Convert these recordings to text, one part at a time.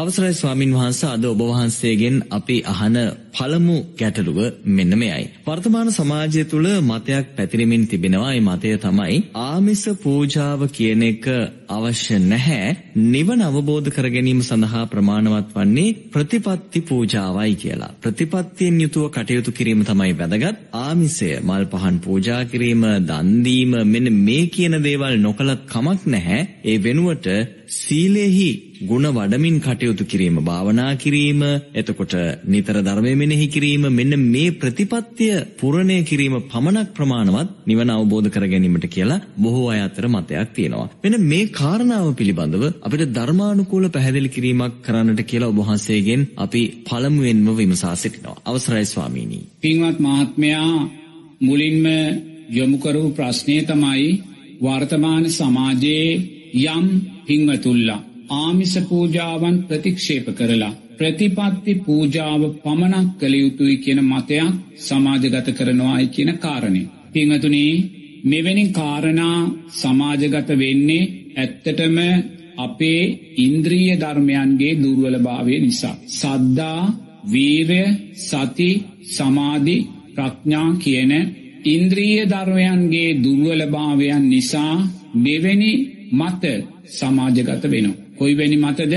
අවසරයි ස්වාමින් වහන්සේ අද ඔබ වහන්සේගෙන් අපි අහන පළමු ගැටලුව මෙන්න මෙයයි. වර්තමාන සමාජය තුළ මතයක් පැතිරෙමින් තිබෙනවා. ඒ මතය තමයි ආමිස පූජාව කියන එක අවශ්‍ය නැහැ. නිවන අවබෝධ කර ගැනීම සඳහා ප්‍රමාණවත් වන්නේ ප්‍රතිපත්ති පූජාවයි කියලා. ප්‍රතිපත්තියෙන් යුතුව කටයුතු කිරීම තමයි වැදගත්. ආමිසය මල් පහන් පූජා කිරීම, දන් දීම මෙන්න මේ කියන දේවල් නොකලත් කමක් නැහැ. ඒ වෙනුවට සීලෙහි ගුණ වඩමින් කටයුතු කිරීම භාවනා කිරීම එතකොට නිතර ධර්මය මෙනෙහි කිරීම මෙන්න මේ ප්‍රතිපත්තිය පුරණය කිරීම පමණක් ප්‍රමාණවත් නිවන අවබෝධ කර ගැනීමට කියලා බොහෝ අය අතර මතයක් තියෙනවා මෙන්න මේ කාරණාව පිළිබඳව අපිට ධර්මානුකූල පැහැදිලි කිරීමක් කරන්නට කියලා ඔබ වහන්සේගෙන් අපි පළමුවෙන්ම විමසා සිටිනවා අවසරයි ස්වාමීනි පින්වත් මහත්මයා මුලින්ම යොමු කරු ප්‍රශ්නය තමයි වර්තමාන සමාජයේ යම් පින්වතුල්ලා ආමිස පූජාවන් ප්‍රතික්ෂේප කරලා ප්‍රතිපත්ති පූජාව පමණක් කළ යුතුයි කියන මතයක් සමාජගත කරනවායි කියන කාරණය. පිංහතුනී මෙවැනි කාරණා සමාජගත වෙන්නේ ඇත්තටම අපේ ඉන්ද්‍රීය ධර්මයන්ගේ දුර්වල භාවය නිසා. සද්දා වීරය සති සමාධි ප්‍රඥා කියන ඉන්ද්‍රීය ධර්මයන්ගේ දුර්වලභාවයන් නිසා මෙවැනි මත සමාජගත වෙනවා. කොයිවැනි මතද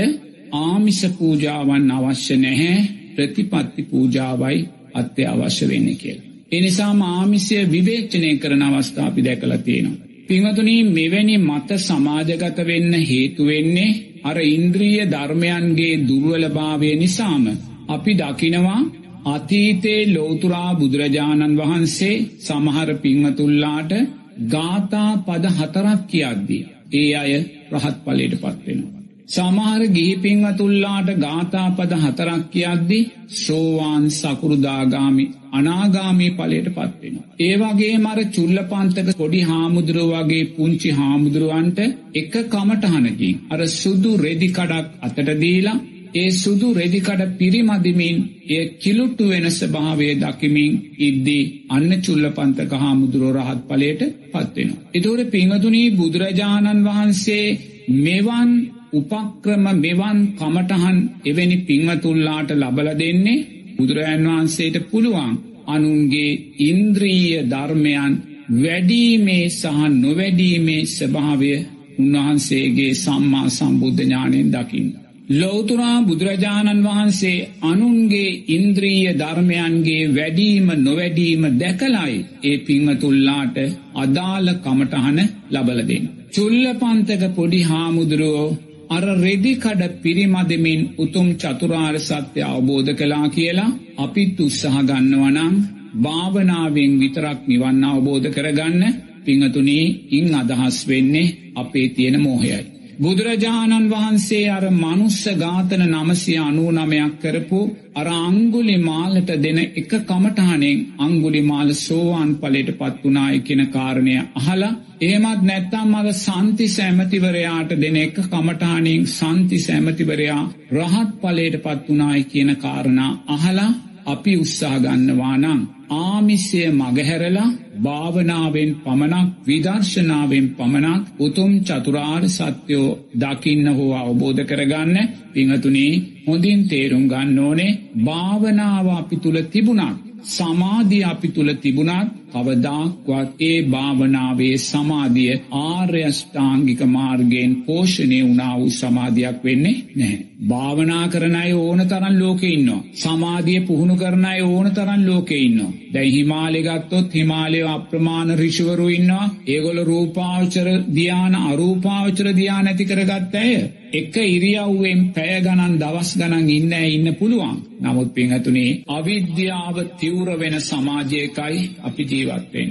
ආමිස පූජාවන් අවශ්‍ය නැහැ ප්‍රතිපත්ති පූජාවයි අත්‍ය අවශ්‍ය වෙන්න කියලා. එනිසා ආමිසය විවේචනය කරන අවස්ථාපි දැකලා තියෙනවා. පිංහතුනී මෙවැනි මත සමාජගත වෙන්න හේතුවෙන්නේ අර ඉන්ද්‍රීය ධර්මයන්ගේ දුර්වලභාවය නිසාම අපි දකිනවා අතීතේ ලෝතුරා බුදුරජාණන් වහන්සේ සමහර පිංහතුල්ලාට ගාථා පද හතරක් කියද්දී. ඒ අය රහත් පලට පත්වෙනවා. සමහර ගිහිපින්වතුල්ලාට ගාථාපද හතරක් කියද්දි සෝවාන් සකුරුදාගාමි අනාගාමී පලයට පත්වෙන. ඒවගේ මර චුල්ල පන්තක පොඩි හාමුදුරුව වගේ පුංචි හාමුදුරුවන්ට එක කමටහනකින් අර සුදු රෙදිකඩක් අතට දීලා ඒ සුදු රෙදිකඩ පිරිමදිමින් ඒ කිලුට්ටු වෙනස භාවය දකිමින් ඉද්දී අන්න චුල්ල පන්තක හාමුදුරුව රහත් පලයට පත්වෙනවා. එතෝට පිංහතුනී බුදුරජාණන් වහන්සේ මෙවන් උපක්‍රම මෙවන් කමටහන් එවැනි පිංවතුල්ලාට ලබල දෙන්නේ බුදුරජන් වහන්සේට පුළුවන් අනුන්ගේ ඉන්ද්‍රීය ධර්මයන් වැඩීමේ සහ නොවැඩීමේ ස්වභාවය උන්වහන්සේගේ සම්මා සම්බුද්ධ ඥානයෙන් දකින්න. ලෝතුරා බුදුරජාණන් වහන්සේ අනුන්ගේ ඉන්ද්‍රීය ධර්මයන්ගේ වැඩීම නොවැඩීම දැකලයි ඒ පිංහතුල්ලාට අදාළ කමටහන ලබලදෙන්. චුල්ල පන්තක පොඩි හාමුදුරුවෝ අර රෙදිකඩ පිරිමදමින් උතුම් චතුරාර් සත්‍ය අවබෝධ කලා කියලා අපිත් උත්සහ ගන්නවනං භාවනාවෙන් විතරක් නිවන්න අවබෝධ කරගන්න පිංහතුනී ඉං අදහස් වෙන්නේ අපේ තියෙන මෝහයයි. බුදුරජාණන් වහන්සේ අර මනුස්ස ඝාතන නමසය අනූ නමයක් කරපු අර අංගුලි මාලට දෙන එක කමටහනෙන් අංගුලි මාල සෝවාන් පලට පත්වනායි කියෙන කාරණය අහලා ඒමත් නැත්තම් මද සන්ති සැමතිවරයාට දෙන එක කමටහනින් සන්ති සැමතිවරයා රහත් පලට පත්වනායි කියන කාරණා අහලා අපි උත්සාහගන්නවානං ආමිස්ය මගහැරලා භාවනාවෙන් පමණක් විදර්ශනාවෙන් පමණක් උතුම් චතුරාර් සත්‍යයෝ දකින්න හෝ අවබෝධ කරගන්න පිංහතුනී හොඳින් තේරුම් ගන්න ඕනේ භාවනාව අපි තුළ තිබුණක් සමාධිය අපි තුළ තිබුණත් කවදාක්වත් ඒ භාවනාවේ සමාධිය ආර්යෂ්ඨාංගික මාර්ගයෙන් පෝෂණය වුණා වූ සමාධයක් වෙන්නේ නැහැ. භාවනා කරනයි ඕන තරන් ලෝකෙ ඉන්නවා. සමාධිය පුහුණු කරනයි ඕන තරන් ලෝකෙ ඉන්නවා. දැයි හිමාලෙගත්තොත් හිමාලය අප්‍රමාණ රිෂවරු ඉන්නවා. ඒගොල රූපාවචර ධ්‍යාන අරූපාවචර ධ්‍යාන ඇති කරගත්ත ඇය. එක ඉරියව්වෙන් පැය ගණන් දවස් ගණන් ඉන්න ඉන්න පුළුවන්. නමුත් පිංහතුනේ අවිද්‍යාව තිවර වෙන සමාජයකයි අපි ජීවත්වෙන.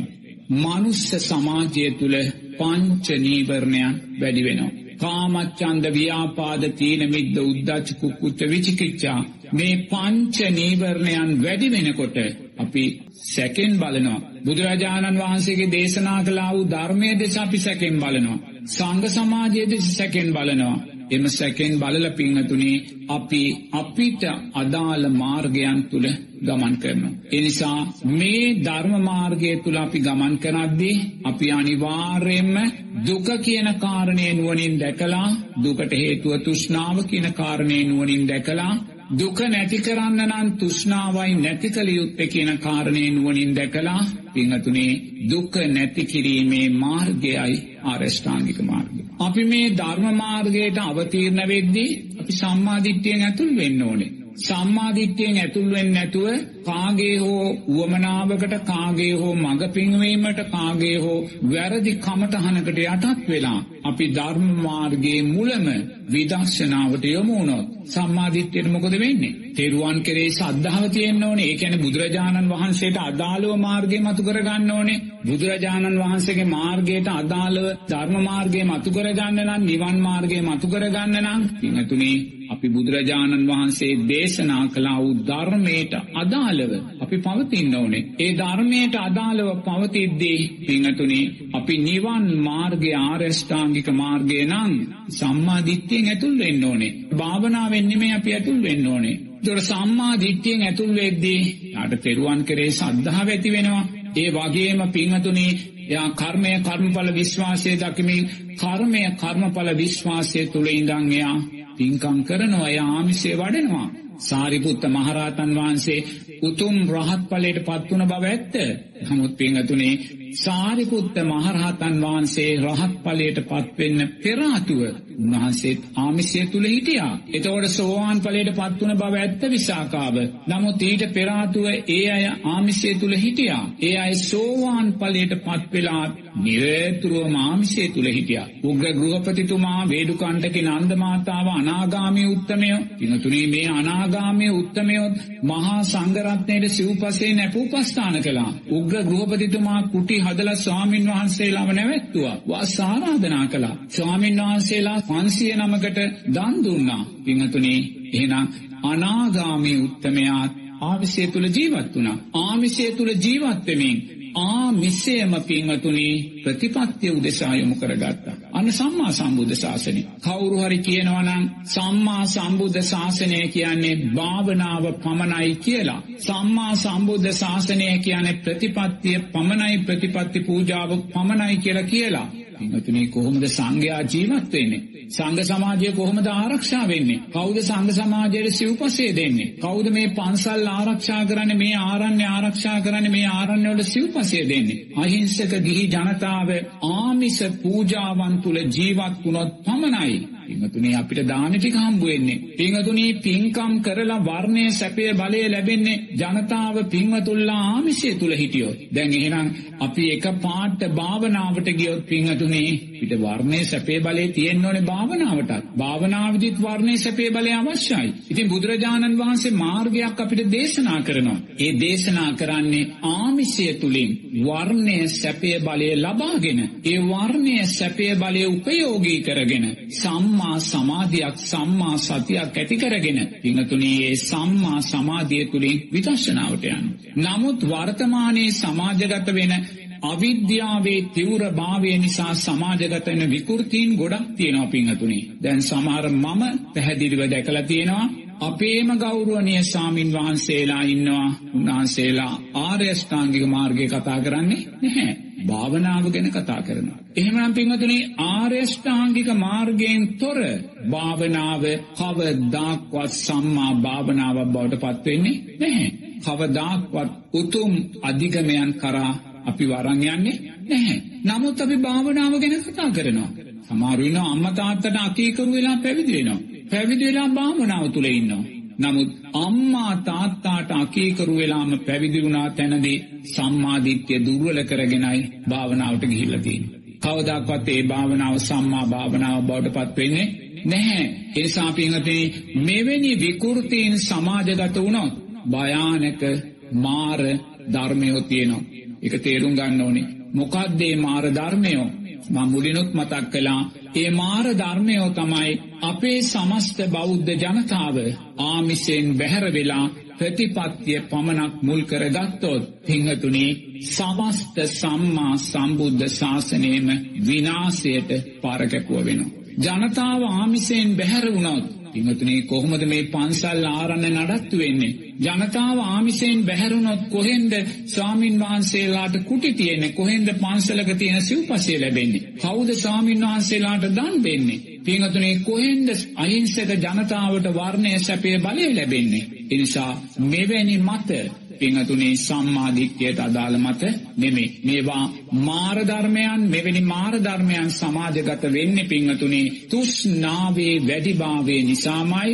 මනුස්ස සමාජය තුළ පංච නීවරණයන් වැඩි වෙනවා. කාමච්චන්ද ව්‍යාපාද තීන මිද්ද උද්දච්ච කුක්කුච්ච විචිකිච්චා මේ පංච නීවරණයන් වැඩි වෙනකොට අපි සැකෙන් බලනවා. බුදුරජාණන් වහන්සේගේ දේශනා කලා වූ ධර්මය දෙස අපි සැකෙන් බලනවා. සංඝ සමාජයේ දෙස සැකෙන් බලනවා. එම සැකෙන් බලල පිංහතුනේ අපි අපිට අදාළ මාර්ගයන් තුළ ගමන් කරනවා. එනිසා මේ ධර්ම මාර්ගය තුළ අපි ගමන් කරද්දී අපි අනිවාර්යෙන්ම දුක කියන කාරණය නුවනින් දැකලා දුකට හේතුව තුෂ්නාව කියන කාරණය නුවනින් දැකලා දුක නැති කරන්න නම් තුෂ්නාවයි නැති කළ යුත්තේ කියන කාරණය නුවනින් දැකලා පිංහතුනේ දුක නැති කිරීමේ මාර්ගයයි ආරෂ්ඨාංගික මාර්ගය. අපි මේ ධර්ම මාර්ගයට අවතීර්ණ වෙද්දී අපි සම්මාධිට්්‍යයෙන් ඇතුල් වෙන්න ඕනේ. සම්මාධිට්‍යයෙන් ඇතුල්වෙන් නැතුව කාගේ හෝ වුවමනාවකට කාගේ හෝ මඟ පින්වීමට කාගේ හෝ වැරදි කමටහනකට යටත් වෙලා අපි ධර්ම මාර්ගයේ මුලම විදර්ශනාවට යොමුණොත් සම්මාධිත්‍යයට මොකද වෙන්නේ. තෙරුවන් කරේ සද්ධාව තියෙන්න්න ඕනේ ඒකැන බුදුරජාණන් වහන්සේට අදාළව මාර්ගය මතු කරගන්න ඕනේ බුදුරජාණන් වහන්සේගේ මාර්ගයට අදාළව ධර්ම මාර්ගය මතු කරගන්න නම් නිවන් මාර්ගය මතු කරගන්න නම් පිනතුනේ අපි බුදුරජාණන් වහන්සේ දේශනා කලා වූ ධර්මයට අදාළව අපි පවතින්න ඕනේ. ඒ ධර්මයට අදාළව පවතිද්දී පිංහතුනේ අපි නිවන් මාර්ගය ආරෂ්ඨාංගික මාර්ගය නං සම්මාධිත්‍යයෙන් ඇතුල් වෙන්න ඕනේ. භාවනාවෙන්නෙමේ අපි ඇතුල් වෙන්න ඕනේ. දොර සම්මා දිට්්‍යයෙන් ඇතුල් වෙද්දී යට තෙරුවන් කරේ සද්ධහා ඇති වෙනවා. ඒ වගේම පිංහතුනේ යා කර්මය කර්මඵල විශ්වාසය දකිමින් කර්මය කර්මඵල විශ්වාසය තුළ ඉඳං එයා පින්කම් කරනවා එය ආමිසේ වඩනවා. සාරිපුත්ත මහරහතන් වහන්සේ උතුම් රහත් පලට පත්වන බව ඇත්ත. නමුත් පිංහතුනේ සාරිපුත්ත මහරහතන් වහන්සේ රහත් පලයට පත්වෙන්න පෙරාතුව උන්වහන්සේත් ආමිසය තුළ හිටියා. එතවට සෝවාන් පලට පත්වන බව ඇත්ත විසාකාව. නමුත් ඊට පෙරාතුව ඒ අය ආමිසය තුළ හිටියා. ඒ අයි සෝවාන් පලයට පත්වෙලා නිරේතුරුව මාමිසය තුළ හිටිය. උග්‍ර ගෘහපතිතුමා වේඩුකණ්ඩකි නන්දමාතාව අනාගාමී උත්තමයෝ තිනතුනේ මේ අනාගාමය උත්තමයොත් මහා සංගරත්නයට සිව්පසේ නැපූ පස්ථාන කළා. උග්‍ර ගෘහපතිතුමා කුටි හදල ස්වාමීන් වහන්සේලාව නැවැත්තුවා වා සාරාධනා කළා. ස්වාමීන් වහන්සේලා පන්සිය නමකට දන් දුන්නා. පිංහතුනේ එහෙනම් අනාගාමී උත්තමයාත් ආවිසය තුළ ජීවත් වුණා. ආමිසය තුළ ජීවත්වමින් ආමිස්සයම පිංහතුනේ ප්‍රතිපත්තිය උදෙසායොමු කරගත්තා. අන්න සම්මා සම්බුද්ධ ශාසනය. කවුරු හරි කියනවනම් සම්මා සම්බුද්ධ ශාසනය කියන්නේ භාවනාව පමණයි කියලා. සම්මා සම්බුද්ධ ශාසනය කියන්නේ ප්‍රතිපත්තිය පමණයි ප්‍රතිපත්ති පූජාව පමණයි කියලා කියලා. පිංහතුනේ කොහොමද සංඝයා ජීවත් වෙන්නේ. සංඝ සමාජය කොහොමද ආරක්ෂා වෙන්නේ. කෞද සංඝ සමාජයට සිව්පසේ දෙන්නේ. කෞද මේ පන්සල් ආරක්ෂා කරන්න මේ ආරණ්‍ය ආරක්ෂා කරන්න මේ ආරණ්‍යවල සිව්පසේ දෙන්නේ. අහිංසක ගිහි ජනතාව ආමිස පූජාවන් තුළ ජීවත් වුණොත් පමණයි. පිංහතුනේ අපිට දානටික හම්බුවෙන්නේ. පිංහතුනී පින්කම් කරලා වර්ණය සැපය බලය ලැබෙන්නේ ජනතාව පින්වතුල්ලා ආමිසය තුළ හිටියොත්. දැන් එහෙනම් අපි එක පාට්ට භාවනාවට ගියොත් පිංහතුනේ පිට වර්ණය සැපේ බලය තියෙන්න්න ඕනේ භාවනාවටත්. භාවනාවදිත් වර්ණය සැපේ බලය අවශ්‍යයි. ඉතින් බුදුරජාණන් වහන්සේ මාර්ගයක් අපිට දේශනා කරනවා. ඒ දේශනා කරන්නේ ආමිසය තුළින් වර්ණය සැපය බලය ලබාගෙන. ඒ වර්ණය සැපය බලය උපයෝගී කරගෙන. සම්මා සමාධයක් සම්මා සතියක් ඇති කරගෙන. පිංහතුනේ ඒ සම්මා සමාධිය තුළින් විදර්ශනාවට යන. නමුත් වර්තමානයේ සමාජගත වෙන අවිද්‍යාවේ තිවර භාවය නිසා සමාජගතන විකෘතිීන් ගොඩක් තියෙනවා පිංහතුනි. දැන් සමහර මම පැහැදිලිව දැකලා තියෙනවා අපේම ගෞරුවනය සාමීන් වහන්සේලා ඉන්නවා උන්වහන්සේලා ආර්යෂ්ඨාංගික මාර්ගය කතා කරන්නේ නැහැ. භාවනාව ගැන කතා කරනවා. එහෙමනම් පින්වතුනි ආර්යෂ්ඨාංගික මාර්ගයෙන් තොර භාවනාව කවදාක්වත් සම්මා භාවනාවක් බවට පත්වෙන්නේ නැහැ. කවදාක්වත් උතුම් අධිගමයන් කරා අපි වරං යන්නේ නැහැ. නමුත් අපි භාවනාව ගැන කතා කරනවා. සමාරුවන අම්ම තාත්තට අකීකරු වෙලා පැවිදිවෙනවා. පැවිදිවෙලා භාවනාව තුළ ඉන්නවා. නමුත් අම්මා තාත්තාට අකීකරු වෙලාම පැවිදිවුණා තැනදී සම්මාධිත්‍යය දුර්වල කරගෙනයි භාවනාවට ගිහිල්ලතින්. කවදක්වත් ඒ භාවනාව සම්මා භාවනාව බවට පත්වෙන්නේ නැහැ. ඒසා පිංහතේ මෙවැනි විකෘතීන් සමාජගත වුණොත් භයානක මාර ධර්මයෝ තියනවා. එක තේරුම් ගන්න ඕනේ. මොකක්දේ මාර ධර්මයෝ මං මුලිනුත් මතක් කලා ඒ මාර ධර්මයෝ තමයි අපේ සමස්ත බෞද්ධ ජනතාව ආමිසයෙන් බැහැර වෙලා ප්‍රතිපත්තිය පමණක් මුල් කරගත්තොත් පිංහතුනේ සමස්ත සම්මා සම්බුද්ධ ශාසනයම විනාසයට පාරකැපුව වෙනවා. ජනතාව ආමිසයෙන් බැහැර වුණොත් පිංහතුනේ කොහොමද මේ පන්සල් ආරන්න නඩත්තු වෙන්නේ. ජනතාව ආමිසයෙන් බැහැරුණොත් කොහෙන්ද ස්වාමින් වහන්සේලාට කුටි තියෙන කොහෙන්ද පන්සලක තියෙන සිව්පසේ ලැබෙන්නේ. කෞද ස්වාමින් වහන්සේලාට දන් දෙන්නේ. පිංහතුනේ කොහෙන්ද අහිංසක ජනතාවට වර්ණය සැපේ බලය ලැබෙන්නේ. එනිසා මෙවැනි මත පිංහතුනේ සම්මාධිත්‍යයට අදාළ මත නෙමේ. මේවා මාරධර්මයන් මෙවැනි මාරධර්මයන් සමාජගත වෙන්න පිංහතුනේ තුෂ්නාවේ වැඩිභාවේ නිසාමයි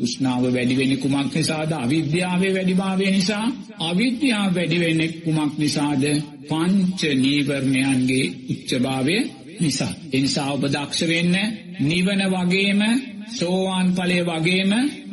උෂ්නාව වැඩිවෙන කුමක් නිසාද අවිද්‍යාවේ වැඩිභාවය නිසා අවිද්‍යාව වැඩිවෙන කුමක් නිසාද පංච නීවරණයන්ගේ උච්චභාවය නිසා. එනිසා ඔබ දක්ෂ වෙන්න නිවන වගේම සෝවාන් ඵලය වගේම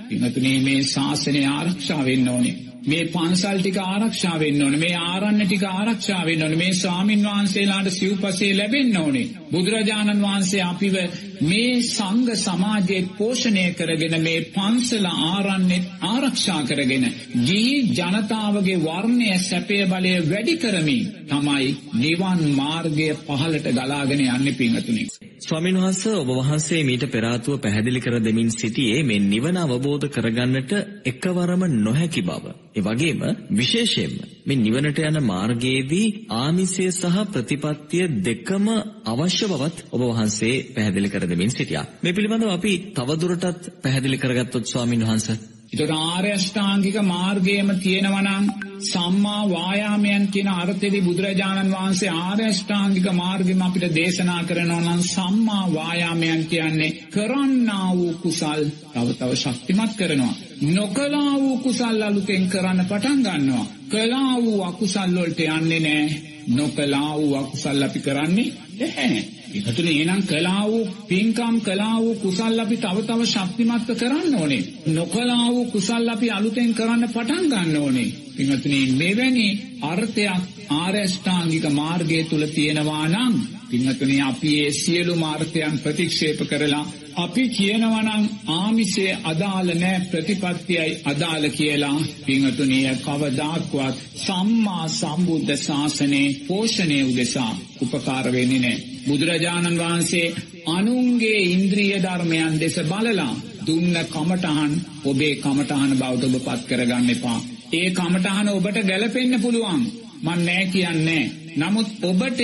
පින්තුනේ මේ ශාසනය ආරක්ෂා වෙන්න ඕනේ. මේ පන්සල් ටික ආරක්ෂා වෙන්න ඕනේ. මේ ආරණ්‍ය ටික ආරක්ෂා වෙන්න ඕනේ. මේ ස්වාමින් වහන්සේලාට සිව්පසේ ලැබෙන්න ඕනේ. බුදුරජාණන් වහන්සේ අපිව මේ සංඝ සමාජයේ පෝෂණය කරගෙන මේ පන්සල ආරණ්‍ය ආරක්ෂා කරගෙන ගිහි ජනතාවගේ වර්ණය සැපය බලය වැඩි කරමින් තමයි නිවන් මාර්ගය පහළට ගලාගෙන යන්නේ පින්වතුනි. ස්වාමීන් වහන්සේ ඔබ වහන්සේ මීට පෙර ආතුව පැහැදිලි කර දෙමින් සිටියේ මේ නිවන අවබෝධ කරගන්නට එකවරම නොහැකි බව. ඒ වගේම විශේෂයෙන්ම මේ නිවනට යන මාර්ගයේදී ආමිසය සහ ප්‍රතිපත්තිය දෙකම අවශ්‍ය බවත් ඔබ වහන්සේ පැහැදිලි කර දෙමින් සිටියා. මේ පිළිබඳව අපි තවදුරටත් පැහැදිලි කරගත්තොත් ස්වාමීන් වහන්සේ එතකොට ආර්ය අෂ්ටාංගික මාර්ගයේම තියෙනවා නම් සම්මා වායාමයන් කියන අර්ථයේදී බුදුරජාණන් වහන්සේ ආර්ය අෂ්ටාංගික මාර්ගෙම අපිට දේශනා කරනවා නම් සම්මා වායාමයන් කියන්නේ කරන්නා වූ කුසල් තව තව ශක්තිමත් කරනවා නොකලා වූ කුසල් අලුතෙන් කරන්න පටන් ගන්නවා කලා වූ අකුසල් වලට යන්නේ නැහැ නොකලා වූ අකුසල් අපි කරන්නේ නැහැ ඒකතුනේ එනම් කලා වූ පින්කම් කලා වූ කුසල් අපි තව තව ශක්තිමත්ව කරන්න ඕනේ. නොකලා වූ කුසල් අපි අලුතෙන් කරන්න පටන් ගන්න ඕනේ. පින්වත්නි මෙවැනි අර්ථයක් ආරෂ්ඨාංගික මාර්ගය තුල තියෙනවා නම් පින්වත්නි අපි ඒ සියලු මාර්ගයන් ප්‍රතික්ෂේප කරලා අපි කියනවා නම් ආමිෂයේ අදාළ නැහැ ප්‍රතිපත්තියයි අදාළ කියලා පින්වත්නි කවදාක්වත් සම්මා සම්බුද්ධ ශාසනයේ පෝෂණය උදෙසා උපකාර වෙන්නේ නැහැ. බුදුරජාණන් වහන්සේ අනුන්ගේ ඉන්ද්‍රිය ධර්මයන් දෙස බලලා දුන්න කමටහන් ඔබේ කමටහන බවට ඔබ පත් කරගන්න එපා. ඒ කමටහන ඔබට ගැලපෙන්න පුළුවන්. මන් නෑ කියන්නේ. නමුත් ඔබට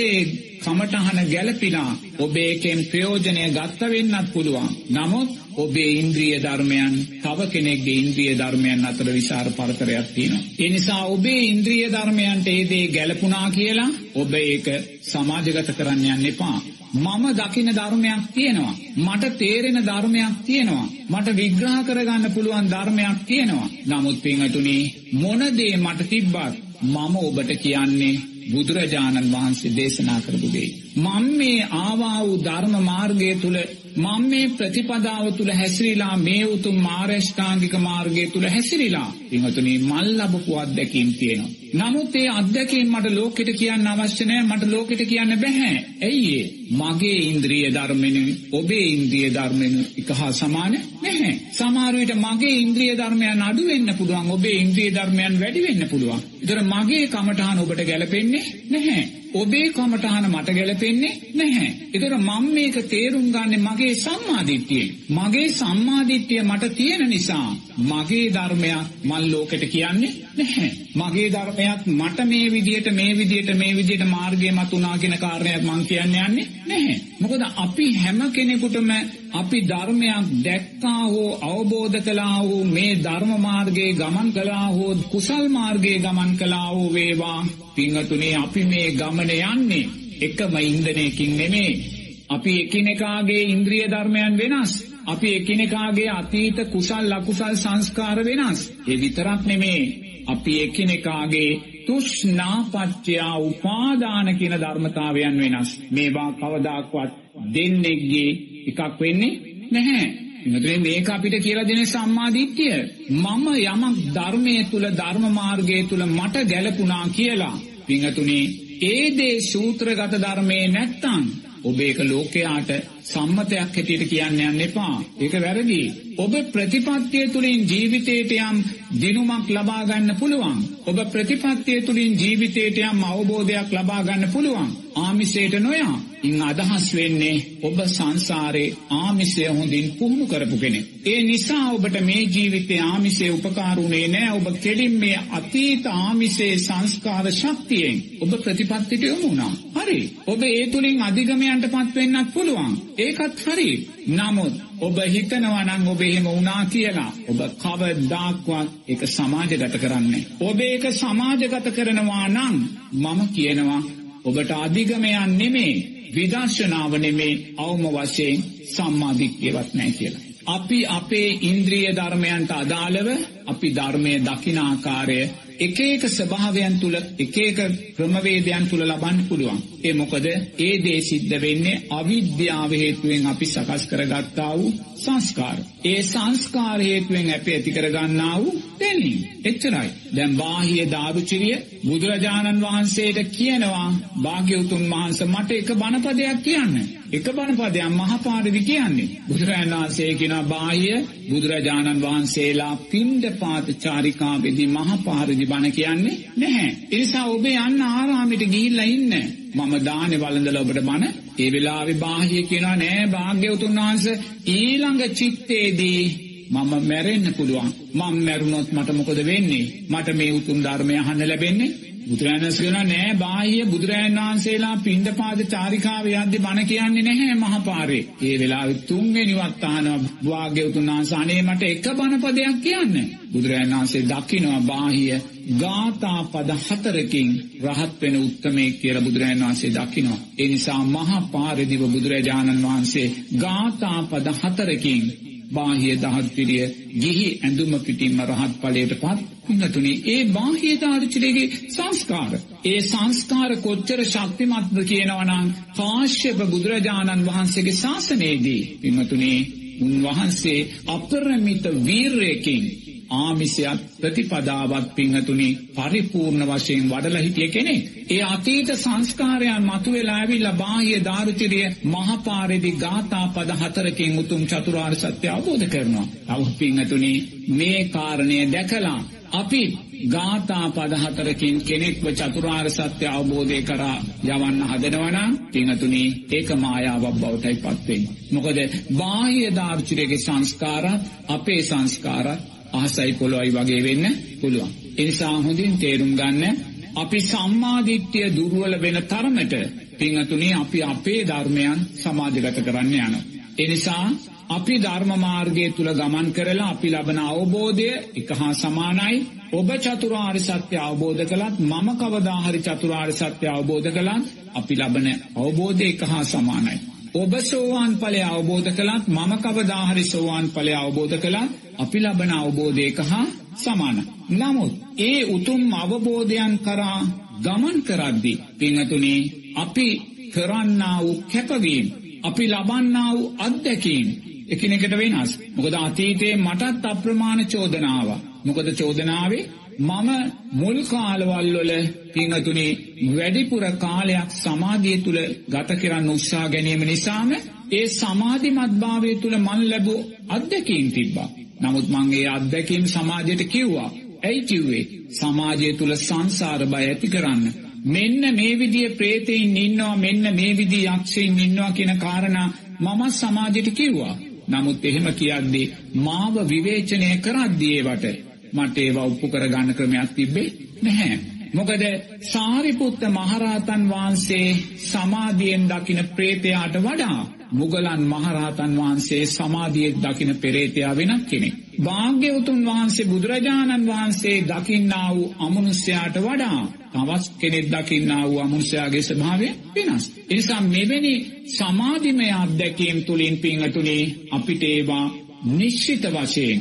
කමටහන ගැලපිලා ඔබේකෙන් ප්‍රයෝජනය ගත්ත වෙන්නත් පුළුවන්. නමුත් ඔබේ ඉන්ද්‍රිය ධර්මයන් තව කෙනෙක්ගේ ඉන්ද්‍රිය ධර්මයන් අතර විසාර පරතරයක් තියෙනවා. ඒ නිසා ඔබේ ඉන්ද්‍රිය ධර්මයන්ට ඒ දේ ගැලපුණා කියලා ඔබ ඒක සමාජගත කරන්න යන්න එපා. මම දකින ධර්මයක් තියෙනවා. මට තේරෙන ධර්මයක් තියෙනවා. මට විග්‍රහ කරගන්න පුළුවන් ධර්මයක් තියෙනවා. නමුත් පින්වතුනි මොන දේ මට තිබ්බත් මම ඔබට කියන්නේ බුදුරජාණන් වහන්සේ දේශනා කරපු දේ. මම මේ ආවා වූ ධර්ම මාර්ගය තුල මම මේ ප්‍රතිපදාව තුල හැසිරීලා මේ උතුම් මාර්ගෂ්ඨාංගික මාර්ගය තුල හැසිරීලා පින්වතුනි මල් ලැබපු අත්දැකීම් තියෙනවා. නමුත් ඒ අත්දැකීම් මට ලෝකෙට කියන්න අවශ්‍ය නැහැ මට ලෝකෙට කියන්න බෑ. ඇයි මගේ ඉන්ද්‍රිය ධර්මෙනු ඔබේ ඉන්ද්‍රිය ධර්මෙනු එක හා සමාන නැහැ. සමහර විට මගේ ඉන්ද්‍රිය ධර්මයන් අඩු වෙන්න පුළුවන් ඔබේ ඉන්ද්‍රිය ධර්මයන් වැඩි වෙන්න පුළුවන්. ඒතර මගේ කමඨහන ඔබට ගැලපෙන්නේ නැහැ. ඔබේ කමටහන මට ගැලපෙන්නේ නැහැ. ඒතර මම මේක තේරුම් ගන්නේ මගේ සම්මාදිට්ඨියෙන්. මගේ සම්මාදිට්ඨිය මට තියෙන නිසා මගේ ධර්මයක් මල් ලෝකෙට කියන්නේ නැහැ. මගේ ධර්මයක් මට මේ විදියට මේ විදියට මේ විදියට මාර්ගය මතුනා කියන කාරණයක් මං කියන්න යන්නේ නැහැ. මොකද අපි හැම කෙනෙකුටම අපි ධර්මයක් දැක්කා හෝ අවබෝධ කළා හෝ මේ ධර්ම මාර්ගයේ ගමන් කළා හෝ කුසල් මාර්ගයේ ගමන් කළා හෝ වේවා පින්වතුනි අපි මේ ගමන යන්නේ එකම ඉන්ධනයකින් නෙමේ. අපි එකිනෙකාගේ ඉන්ද්‍රිය ධර්මයන් වෙනස්. අපි එකිනෙකාගේ අතීත කුසල් අකුසල් සංස්කාර වෙනස්. ඒ විතරක් නෙමේ. අපි එකිනෙකාගේ තුෂ්නාපච්චයා උපාදාන කියන ධර්මතාවයන් වෙනස්. මේවා කවදාක්වත් දෙන්නෙක්ගේ එකක් වෙන්නේ නැහැ. එනතුනේ මේක අපිට කියලා දෙන සම්මාදිට්ඨිය. මම යමක් ධර්මයේ තුල ධර්ම මාර්ගයේ තුල මට ගැලපුණා කියලා. පින්තුනේ ඒ දේ සූත්‍රගත ධර්මයේ නැත්තම් ඔබ ඒක ලෝකයාට සම්මතයක් හැටියට කියන්න යන්න එපා. ඒක වැරදි. ඔබ ප්‍රතිපත්තිය තුළින් ජීවිතයට යම් දිනුමක් ලබා ගන්න පුළුවන්. ඔබ ප්‍රතිපත්තිය තුළින් ජීවිතයට යම් අවබෝධයක් ලබා ගන්න පුළුවන්. ආමිසයට නොයා. ඉන් අදහස් වෙන්නේ ඔබ සංසාරේ ආමිසය හොඳින් පුහුණු කරපු කෙනෙක්. ඒ නිසා ඔබට මේ ජීවිතේ ආමිසය උපකාරුණේ නෑ ඔබ කෙලින් මේ අතීත ආමිසේ සංස්කාර ශක්තියෙන් ඔබ ප්‍රතිපත්තිට යොමු වුණා. හරි. ඔබ ඒ තුලින් අධිගමයන්ට පත් වෙන්නත් පුළුවන්. ඒකත් හරි. නමුත් ඔබ හිතනවා නම් ඔබ එහෙම වුණා කියලා ඔබ කවදාක්වත් ඒක සමාජගත කරන්නේ. ඔබ ඒක සමාජගත කරනවා නම් මම කියනවා ඔබට අධිගමයන් නෙමේ විදර්ශනාව නෙමේ අවම වශයෙන් සම්මාධික්්‍යවත් නෑ කියලා. අපි අපේ ඉන්ද්‍රිය ධර්මයන්ට අදාළව අපි ධර්මය දකිනාකාරය එක එක ස්වභාවයන් තුළ එක එක ක්‍රමවේදයන් තුළ ලබන්න පුළුවන්. ඒ මොකද ඒ දේ සිද්ධ වෙන්නේ අවිද්‍යාව හේතුවෙන් අපි සකස් කරගත්තා වූ සංස්කාර. ඒ සංස්කාර හේතුවෙන් අපි ඇති කරගන්නා වූ දැනීම. එච්චරයි. දැන් බාහිය දාරුචිරිය බුදුරජාණන් වහන්සේට කියනවා භාග්‍යවතුන් වහන්සේ මට එක බණපදයක් කියන්න. එක බණපදයක් මහපාරදි කියන්නේ. බුදුරජාණන් වහන්සේ කියනවා බාහිය බුදුරජාණන් වහන්සේලා පින්ඩ පාත චාරිකාවේදී මහපාරදි බණ කියන්නේ නැහැ. ඒ නිසා ඔබ යන්න ආරාමෙට ගිහිල්ලා ඉන්න. මම දානේ වළඳලා ඔබට බණ ඒ වෙලාවේ බාහිය කියනවා නෑ භාග්‍යවතුන් වහන්සේ ඊළඟ චිත්තේදී මම මැරෙන්න පුළුවන්. මම මැරුණොත් මට මොකද වෙන්නේ? මට මේ උතුම් ධර්මය අහන්න ලැබෙන්නේ බුදුරජාණන් කියනවා නෑ බාහිය බුදුරජාණන් වහන්සේලා පින්ඩපාත චාරිකාවේ යද්දි බණ කියන්නේ නැහැ මහපාරේ. ඒ වෙලාවේ තුන්වෙනිවත් අහනවා වාග්යවතුන් වහන්සේ අනේ මට එක බණ පදයක් කියන්න. බුදුරජාණන් වහන්සේ දකිනවා බාහිය ගාථා පද හතරකින් රහත් වෙන උත්තමේ කියලා බුදුරජාණන් වහන්සේ දකිනවා. ඒ නිසා මහපාරේදීව බුදුරජාණන් වහන්සේ ගාථා පද හතරකින් බාහිය දහත් පිළිය ගිහි ඇඳුම පිටින්ම රහත් ඵලයට පත් පින්නතුනි ඒ බාහිය දාර්ශනිකයේ සංස්කාර. ඒ සංස්කාර කොච්චර ශක්තිමත්ද කියනවා නම් කාශ්‍යප බුදුරජාණන් වහන්සේගේ ශාසනයේදී. පින්නතුනි උන්වහන්සේ අපරමිත වීරයකින් ආමිසයක් ප්‍රතිපදාවත් පිංහතුනි පරිපූර්ණ වශයෙන් වඩලා හිටිය කෙනෙක්. ඒ අතීත සංස්කාරයන් මතුවෙලා ඇවිල්ලා බාහ්‍ය දාරුචිරිය මහපාරේදී ගාථා පද හතරකින් උතුම් චතුරාර්ය සත්‍ය අවබෝධ කරනවා. අවු පිංහතුනි මේ කාරණය දැකලා අපි ගාථා පද හතරකින් කෙනෙක්ව චතුරාර්ය සත්‍ය අවබෝධය කරා යවන්න හදනවනම් පිංහතුනි ඒක මායාවක් බවටයි පත්වෙන්නේ. මොකද බාහ්‍ය දාර්ශනිකයේ සංස්කාරත් අපේ සංස්කාරත් අහසයි පොළොයි වගේ වෙන්න පුළුවන්. එනිසා හොඳින් තේරුම් ගන්න අපි සම්මාධිට්්‍යය දුර්ුවල වෙන තරමට පිංහතුනේ අපි අපේ ධර්මයන් සමාජගත කරන්න යන. එනිසා අපි ධර්මමාර්ගය තුළ ගමන් කරලා අපි ලබන අවබෝධය එක හා සමානයි ඔබ චතුරාර් සත්‍ය අවබෝධ කළත් මම කවදාහරි චතුරාර් සත්‍ය අවබෝධ කළත් අපි ලබන අවබෝධය එක හා සමානයි. ඔබ සෝවාන් ඵලය අවබෝධ කළත් මම කවදාහරි සෝවාන් ඵලය අවබෝධ කළත් අපි ලබන අවබෝධයක හා සමාන. නමුත් ඒ උතුම් අවබෝධයන් කරා ගමන් කරද්දී පින්තුනේ අපි කරන්නා වූ කැපවීම අපි ලබන්නා වූ අත්දැකීම් එකිනෙකට වෙනස්. මොකද අතීතයේ මටත් අප්‍රමාණ චෝදනාව. මොකද චෝදනාවේ මම මුල් කාලවල් වල පින්තුනේ වැඩිපුර කාලයක් සමාධිය තුල ගත කරන්න උත්සාහ ගැනීම නිසාම ඒ සමාධිමත් භාවය තුල මන් ලැබූ අත්දැකීම් තිබ්බා. නමුත් මං ඒ අත්දැකීම් සමාජයට කිව්වා. ඇයි කිව්වේ? සමාජය තුල සංසාර බය ඇති කරන්න. මෙන්න මේ විදිය ප්‍රේතයින් ඉන්නවා මෙන්න මේ විදිය යක්ෂයින් ඉන්නවා කියන කාරණා මම සමාජයට කිව්වා. නමුත් එහෙම කියද්දී මාව විවේචනය කරද්දී ඒවට මට ඒවා ඔප්පු කරගන්න ක්‍රමයක් තිබ්බේ නැහැ. මොකද සාරිපුත්ත මහරහතන් වහන්සේ සමාධියෙන් දකින ප්‍රේතයාට වඩා මුගලන් මහරහතන් වහන්සේ සමාධියෙන් දකින පෙරේතයා වෙනත් කෙනෙක්. භාග්‍යවතුන් වහන්සේ බුදුරජාණන් වහන්සේ දකින්නා වූ අමනුෂ්‍යයාට වඩා තවත් කෙනෙක් දකින්නා වූ අමනුෂ්‍යයාගේ ස්වභාවය වෙනස්. එනිසා මෙවැනි සමාධිමය අත්දැකීම් තුලින් පින්වතුනි අපිට ඒවා නිශ්චිත වශයෙන්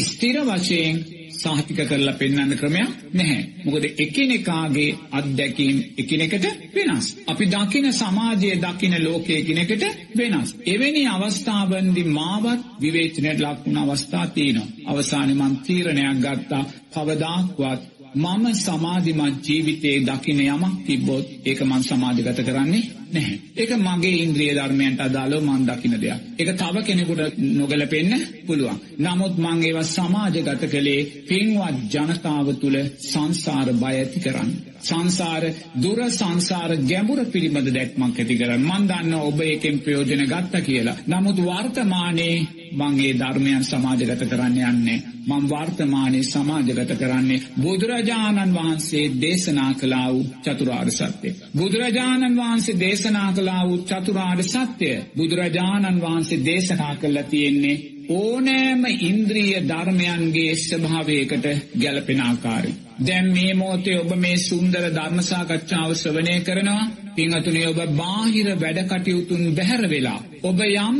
ස්ථිර වශයෙන් සාහිතික කරලා පෙන්වන්න ක්‍රමයක් නැහැ. මොකද එකිනෙකාගේ අත්දැකීම් එකිනෙකට වෙනස්. අපි දකින සමාජයේ දකින ලෝකයේ එකිනෙකට වෙනස්. එවැනි අවස්ථාවන්දී මාවත් විවේචනයට ලක් වුණ අවස්ථා තියෙනවා. අවසානයේ මම තීරණයක් ගත්තා කවදාක්වත් මම සමාධිමත් ජීවිතයේ දකින යමක් තිබ්බොත් ඒක මම සමාජගත කරන්නේ නැහැ. ඒක මගේ ඉන්ද්‍රිය ධර්මයන්ට අදාළව මන් දකින දෙයක්. ඒක තව කෙනෙකුට නොගැලපෙන්න පුළුවන්. නමුත් මං ඒවා සමාජගත කළේ පින්වත් ජනතාව තුළ සංසාර බය ඇති කරන්න. සංසාර දුර සංසාර ගැඹුර පිළිබඳ දැක්මක් ඇති කරන්න. මන් දන්න ඔබ එකෙන් ප්‍රයෝජන ගත්ත කියලා. නමුත් වර්තමානයේ මං ඒ ධර්මයන් සමාජගත කරන්න යන්නේ. මං වර්තමානයේ සමාජගත කරන්නේ බුදුරජාණන් වහන්සේ දේශනා කළා වූ චතුරාර්ය සත්‍යය. බුදුරජාණන් වහන්සේ දේශනා කළා වූ චතුරාර්ය සත්‍යය. බුදුරජාණන් වහන්සේ දේශනා කළා තියෙන්නේ ඕනෑම ඉන්ද්‍රිය ධර්මයන්ගේ ස්වභාවයකට ගැලපෙන ආකාරය. දැන් මේ මොහොතේ ඔබ මේ සුන්දර ධර්ම සාකච්ඡාව ශ්‍රවණය කරනවා. පින්වතුනි ඔබ බාහිර වැඩ කටයුතුන් බැහැර වෙලා ඔබ යම්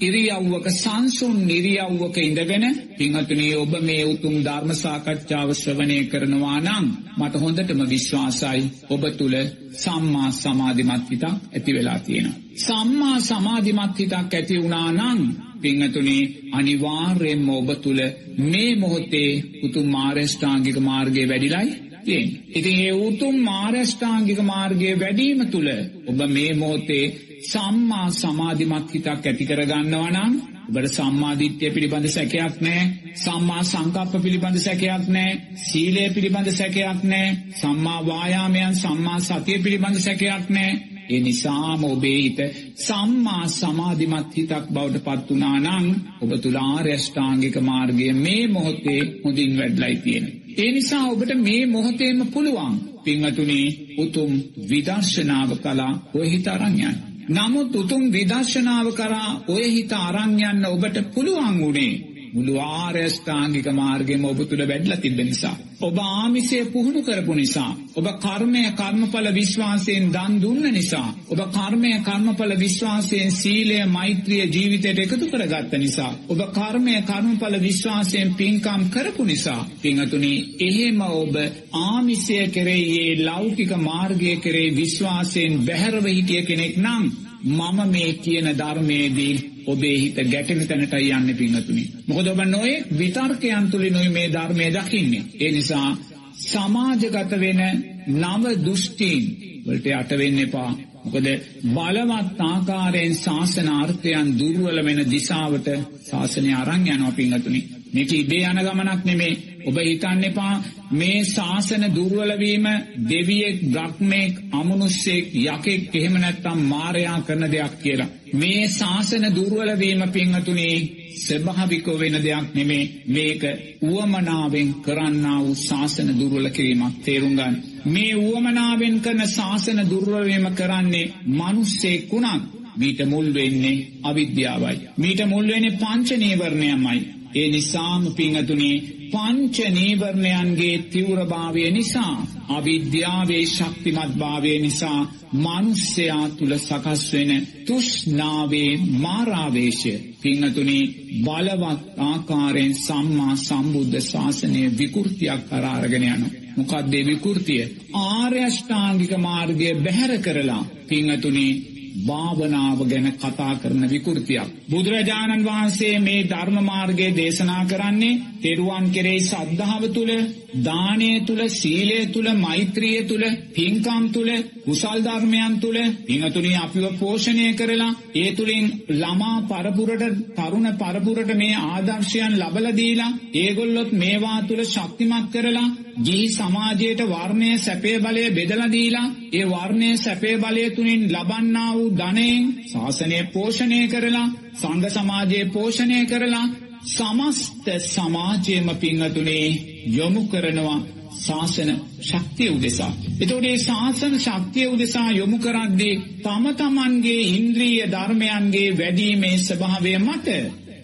ඉරියව්වක සංසුන් ඉරියව්වක ඉඳගෙන පින්වතුනි ඔබ මේ උතුම් ධර්ම සාකච්ඡාව ශ්‍රවණය කරනවා නම් මට හොඳටම විශ්වාසයි ඔබ තුල සම්මා සමාධිමත් හිතක් ඇති වෙලා තියෙනවා. සම්මා සමාධිමත් හිතක් ඇති වුණා නම් පිංහතුනේ අනිවාර්යෙන්ම ඔබ තුළ මේ මොහොතේ උතුම් මාර්යෂ්ඨාංගික මාර්ගය වැඩිලයි තියෙන්. ඉතින් ඒ උතුම් මාර්යෂ්ඨාංගික මාර්ගය වැඩීම තුළ ඔබ මේ මොහොතේ සම්මා සමාධිමත් හිතක් ඇති කරගන්නවා නම් ඔබට සම්මාධිත්‍යය පිළිබඳ සැකයක් නෑ සම්මා සංකප්ප පිළිබඳ සැකයක් නෑ සීලය පිළිබඳ සැකයක් නෑ සම්මා වායාමයන් සම්මා සතිය පිළිබඳ සැකයක් නෑ ඒ නිසාම ඔබේ හිත සම්මා සමාධිමත් හිතක් බවට පත් වුණා නම් ඔබ තුලාර්යෂ්ඨාංගික මාර්ගය මේ මොහොතේ හොඳින් වැඩලයි තියෙන. ඒ නිසා ඔබට මේ මොහොතේම පුළුවන් පින්වතුනි උතුම් විදර්ශනාව කලා ඔය හිත අරංයන්. නමුත් උතුම් විදර්ශනාව කරා ඔය හිත අරංයන්න ඔබට පුළුවන් වුණේ මුළු ආර්යෂ්ඨාංගික මාර්ගයම ඔබ තුළ වැඩලා තිබෙන නිසා. ඔබ ආමිසය පුහුණු කරපු නිසා. ඔබ කර්මය කර්මඵල විශ්වාසයෙන් දන් දුන්න නිසා. ඔබ කර්මය කර්මඵල විශ්වාසයෙන් සීලය මෛත්‍රිය ජීවිතයට එකතු කරගත්ත නිසා. ඔබ කර්මය කර්මඵල විශ්වාසයෙන් පින්කම් කරපු නිසා. පිංහතුනි එහෙම ඔබ ආමිසය කෙරෙයේ ලෞකික මාර්ගය කරේ විශ්වාසයෙන් බැහැරව හිටිය කෙනෙක් නම් මම මේ කියන ධර්මයේදී ඔබේ හිත ගැටෙන තැනට යන්න පිංහතුනි. මොකද ඔබ නොේ විතර්කයන් තුළි නොයි මේ ධර්මය දකින්නේ. ඒ නිසා සමාජගත වෙන නව දෘෂ්ටීන් වලට අටවෙන්න එපා. මොකද බලවත් ආකාරයෙන් ශාසනාර්ථයන් දුර්වල වෙන දිසාවට ශාසනය අරං යනවා පිංහතුනි. මේක ඉබේ යන ගමනක් නෙමේ ඔබ හිතන්න එපා මේ ශාසන දුර්වලවීම දෙවියෙක් බ්‍රහ්මෙක් අමනුස්සෙක් යකෙක් එහෙම නැත්තම් මාරයා කරන දෙයක් කියලා. මේ ශාසන දුර්වලවීම පිංහතුනේ ස්වභාවිකෝ වෙන දෙයක් නෙමේ මේක උවමනාවෙන් කරන්නා වූ ශාසන දුර්වල කිරීමක් තේරුම් ගන්න. මේ උවමනාවෙන් කරන ශාසන දුර්වලවීම කරන්නේ මනුස්සෙක් වුණත් මීට මුල් වෙන්නේ අවිද්‍යාවයි. මීට මුල් වෙන්නේ පංච නීවරණයමයි. ඒ නිසාම පිංහතුනේ පංච නීවරණයන්ගේ තිවරභාවය නිසා අවිද්‍යාවේ ශක්තිමත් භාවය නිසා මනුස්්‍යයා තුළ සකස් වෙන තුෂ්නාවේ මාරාවේශය පිංහතුනි බලවත් ආකාරයෙන් සම්මා සම්බුද්ධ ශාසනය විකෘතියක් කරාරගෙන යන. මොකක්දේ විකෘතිය ආර්යෂ්ඨාංගික මාර්ගය බැහැර කරලා පිංහතුනේ භාවනාව ගැන කතා කරන විකෘතියක්. බුදුරජාණන් වහන්සේ මේ ධර්ම මාර්ගය දේශනා කරන්නේ තෙරුවන් කෙරෙහි සද්ධාව තුළ දානය තුළ සීලය තුළ මෛත්‍රිය තුළ පින්කම් තුළ කුසල් ධර්මයන් තුළ පිංහතුනි අපිව පෝෂණය කරලා ඒ තුළින් ළමා පරපුරට තරුණ පරපුරට මේ ආදර්ශයන් ලබලදීලා ඒගොල්ලොත් මේවා තුළ ශක්තිමත් කරලා ගිහි සමාජයට වර්ණය සැපේ බලය බෙදලදීලා ඒ වර්ණය සැපේ බලය තුළින් ලබන්නා වූ ධනයෙන් ශාසනය පෝෂණය කරලා සංඝ සමාජයේ පෝෂණය කරලා සමස්ත සමාජයම පිංහතුනේ යොමු කරනවා ශාසන ශක්තිය උදෙසා. එතෝඩේ ශාසන ශක්තිය උදෙසා යොමු කරද්දී තම තමන්ගේ ඉන්ද්‍රීය ධර්මයන්ගේ වැඩීමේ ස්වභාවය මත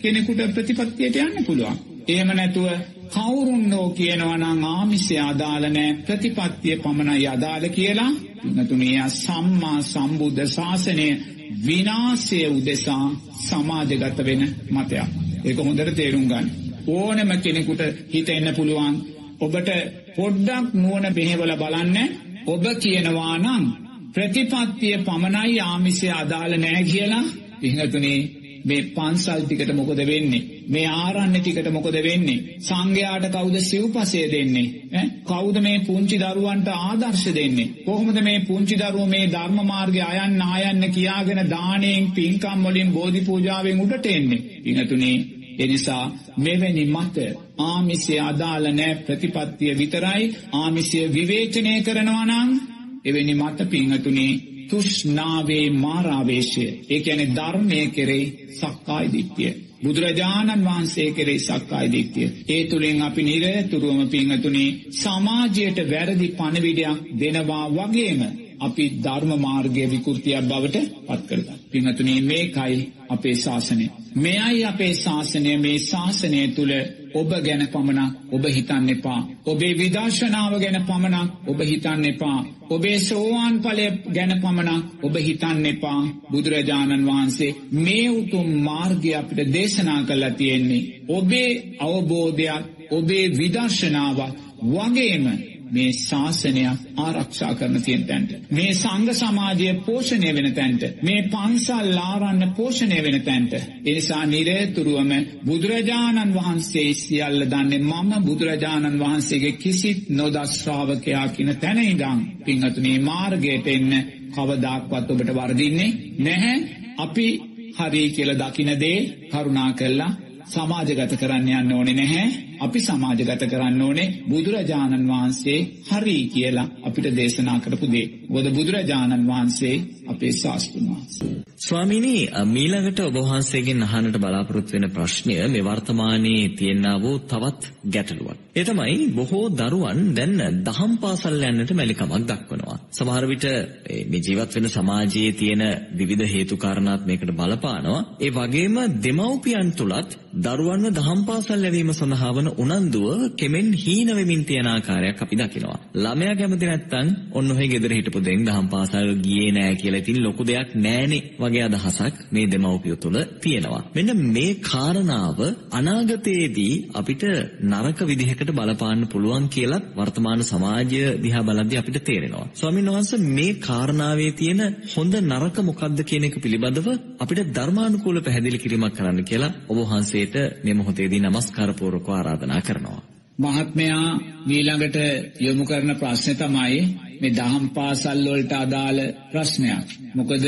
කෙනෙකුට ප්‍රතිපත්තියට යන්න පුළුවන්. එහෙම නැතුව කවුරුන්නෝ කියනවනං ආමිසය අදාලනෑ ප්‍රතිපත්තිය පමණයි අදාළ කියලා නතුනයා සම්මා සම්බුද්ධ ශාසනය විනාසය උදෙසා සමාජගත වෙන මතයක්. ඒක හොඳට තේරුම් ගන්න. ඕනම කෙනෙකුට හිත එන්න පුළුවන්. ඔබට පොඩ්ඩක් නුවන බෙහෙවල බලන්න ඔබ කියනවා නම් ප්‍රතිපත්තිය පමණයි ආමිසය අදාළ නෑ කියලා පිහතුනේ මේ පන්සල් ටිකට මොකද වෙන්නේ? මේ ආරණ්‍ය ටිකට මොකද වෙන්නේ? සංඝයාට කවුද සිව්පසය දෙන්නේ? ඈ? කවුද මේ පුංචි දරුවන්ට ආදර්ශ දෙන්නේ? කොහොමද මේ පුංචි දරුවෝ මේ ධර්ම මාර්ගය අයන්න ආයන්න කියාගෙන දාණයෙන් පින්කම් වලින් බෝධි පූජාවෙන් උඩට එන්නේ? පින්තුනේ එනිසා මෙවැනි මත ආමිසය අදාළ නෑ ප්‍රතිපත්තිය විතරයි ආමිසය විවේචනය කරනවා නම් එවැනි මත පිංහතුනේ තුෂ්නාවේ මාරාවේශය ඒ ඇන ධර්මය කෙරෙයි සක්කායි දිට්ටිය. බුදුරජාණන් වහන්සේ කෙරෙයි සක්කායි දිට්ටිය. ඒ තුළින් අපි නිරතුරුවම පිංහතුනේ සමාජයට වැරදි පණවිඩයක් දෙනවා වගේම අපි ධර්ම මාර්ගය විකෘතියක් බවට පත් කරගන්න. පිංහතුනේ මේකයි අපේ ශාසනය. මෙයයි අපේ ශාසනය මේ ශාසනය තුළ ඔබ ගැන පමණක් ඔබ හිතන්න එපා. ඔබේ විදර්ශනාව ගැන පමණක් ඔබ හිතන්න එපා. ඔබේ සෝවාන් පලය ගැන පමණක් ඔබ හිතන්න එපා බුදුරජාණන් වහන්සේ මේ උතුම් මාර්ගය අපිට දේශනා කල්ලා තියෙන්නේ. ඔබේ අවබෝධයක් ඔබේ විදර්ශනාවක් වගේම මේ ශාසනයක් ආරක්ෂා කරන තියෙන තැන්ට. මේ සංඝ සමාජය පෝෂණය වෙන තැන්ට. මේ පන්සල් ආරන්න පෝෂණය වෙන තැන්ට. එනිසා නිරේතුරුවම බුදුරජාණන් වහන්සේ සියල්ල දන්නේ මම බුදුරජාණන් වහන්සේගේ කිසිත් නොදස්ශ්‍රාවකයා කියන තැනයිදං පිංහතුනේ මාර්ගයට එන්න කවදක්වත් ඔබට වර්දින්නේ නැහැ අපි හරි කියල දකිනදේ කරුණා කල්ලා සමාජගත කරන්න යන්න ඕනෙ නැහැ අපි සමාජගත කරන්න ඕනේ බුදුරජාණන් වහන්සේ හරි කියලා අපිට දේශනා කරපු දේ. ගොද බුදුරජාණන් වහන්සේ අපේ ශාස්තුන් වහන්සේ. ස්වාමීනි මීළඟට ඔබ වහන්සේගෙන් අහන්නට බලාපොරොත්තු වෙන ප්‍රශ්නය මේ වර්තමානයේ තියෙනා වූ තවත් ගැටලුවක්. ඒ තමයි බොහෝ දරුවන් දැන් දහම් පාසල් යන්නට මැලිකමක් දක්වනවා. සමහර විට මේ ජීවත් වෙන සමාජයේ තියෙන විවිධ හේතු කාරණාත් මේකට බලපානවා. ඒ වගේම දෙමව්පියන් තුලත් දරුවන්ව දහම් පාසල් යැවීම සඳහා වන උනන්දුව කෙමෙන් හීන වෙමින් තියෙන ආකාරයක් අපි දකිනවා. ළමයා කැමති නැත්තම් ඔන්න ඔහේ ගෙදර හිටපු දෙන් දහම් පාසල් ගියේ නෑ කියලා ඉතින් ලොකු දෙයක් නෑනේ වගේ අදහසක් මේ දෙමව්පිය තුළ තියෙනවා. මෙන්න මේ කාරණාව අනාගතයේදී අපිට නරක විදිහකට බලපාන්න පුළුවන් කියලා වර්තමාන සමාජය දිහා බලද්දී අපිට තේරෙනවා. ස්වාමීන් වහන්සේ මේ කාරණාවේ තියෙන හොඳ නරක මොකක්ද කියන එක පිළිබඳව අපිට ධර්මානුකූල පැහැදිලි කිරීමක් කරන්න කියලා ඔබ වහන්සේට මේ මොහොතේදී নমස්කාර පූර්වකව ආරාධනා කරනවා. මහත්මයා මීළඟට යොමු කරන ප්‍රශ්නය තමයි මේ දහම් පාසල් වලට අදාළ ප්‍රශ්නයක්. මොකද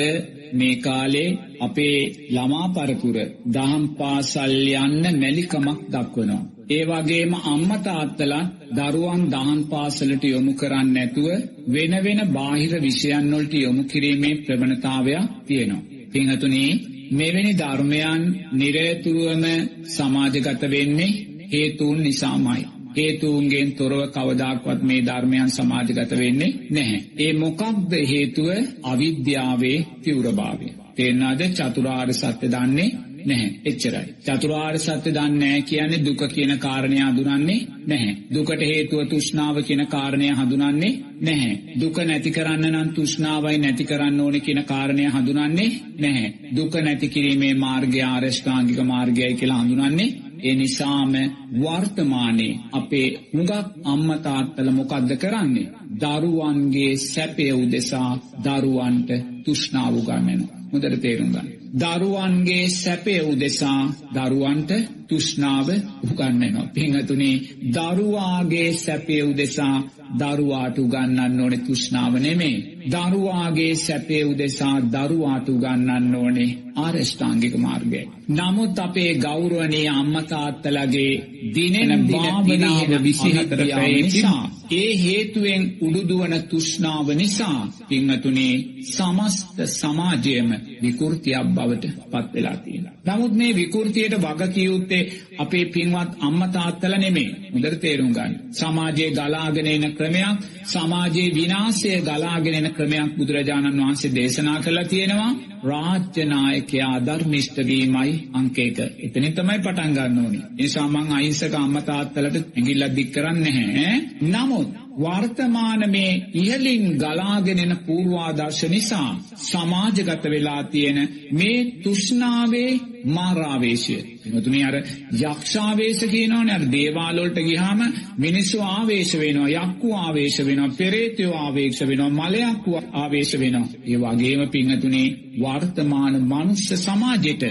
මේ කාලේ අපේ ළමා පරපුර දහම් පාසල් යන්න මැලිකමක් දක්වනවා. ඒ වගේම අම්මා තාත්තලා දරුවන් දහම් පාසලට යොමු කරන්නේ නැතුව වෙන වෙන බාහිර විෂයන් වලට යොමු කිරීමේ ප්‍රවණතාවයක් තියෙනවා. පින්හතුනි මෙවැනි ධර්මයන් නිරතුරුවම සමාජගත වෙන්නේ හේතුන් නිසාමයි. හේතුන්ගෙන් තොරව කවදාක්වත් මේ ධර්මයන් සමාජගත වෙන්නේ නැහැ. ඒ මොකක්ද හේතුව අවිද්‍යාවේ තිවරභාවය. තේරනාද චතුරාර්ය සත්‍ය දන්නේ නැහැ. එච්චරයි. චතුරාර්ය සත්‍ය දන්නේ නැහැ කියන්නේ දුක කියන කාරණය හඳුනන්නේ නැහැ. දුකට හේතුව තෘෂ්ණාව කියන කාරණය හඳුනන්නේ නැහැ. දුක නැති කරන්න නම් තෘෂ්ණාවයි නැති කරන්න ඕනේ කියන කාරණය හඳුනන්නේ නැහැ. දුක නැති කිරීමේ මාර්ගය ආරෂ්ඨාංගික මාර්ගයයි කියලා හඳුනන්නේ ඒ නිසාම වර්තමානයේ අපේ හුඟක් අම්මා තාත්තලා මොකද්ද කරන්නේ? දරුවන්ගේ සැපය උදෙසා දරුවන්ට තෘෂ්ණාව උගන්වනවා. හොඳට තේරුම් ගන්න. දරුවන්ගේ සැපය උදෙසා දරුවන්ට තෘෂ්ණාව උගන්වනවා. පින්වතුනි, දරුවාගේ සැපය උදෙසා දරුවාට උගන්වන්න ඕනේ තෘෂ්ණාව නෙමෙයි. දරුවාගේ සැපේ උදෙසා දරුවාට උගන්වන්න ඕනේ ආරෂ්ඨාංගික මාර්ගය. නමුත් අපේ ගෞරවනීය අම්මා තාත්තලාගේ දිනෙන භාවනාව 24 නිසා ඒ හේතුවෙන් උඩුදුවන තෘෂ්ණාව නිසා පින්වතුනි සමස්ත සමාජයම විකෘතියක් බවට පත් වෙලා තියෙනවා. නමුත් මේ විකෘතියට වග කියුත්තේ අපේ පින්වත් අම්මා තාත්තලා නෙමෙයි. හොඳට තේරුම් ගන්න. සමාජයේ ගලාගෙන එන ක්‍රමයක්, සමාජයේ විනාශය ගලාගෙන එන ක්‍රමයක් බුදුරජාණන් වහන්සේ දේශනා කළා තියෙනවා. රාජ්‍ය නායකයා ධර්මිෂ්ඨ වීමයි අංක 1. එතනින් තමයි පටන් ගන්න ඕනේ. ඒ නිසා මං අහිංසක අම්මා තාත්තලට ඇඟිල්ලක් දික් කරන්නේ නැහැ. නමුත් වර්තමාන මේ ඉහලින් ගලාගෙනෙන පූර්වාදර්ශ නිසා සමාජගත වෙලා තියෙන මේ තෘෂ්ණාවේ මාරාවේශය. එතුනේ අර යක්ෂාවේශ කියනවනේ අර දේවාල වලට ගියාම මිනිස්සු ආවේශ වෙනවා, යක්කු ආවේශ වෙනවා, පෙරේතයෝ ආවේශ වෙනවා, මලයක්කු ආවේශ වෙනවා. ඒ වගේම පින්තුනේ වර්තමාන මනුෂ්‍ය සමාජෙට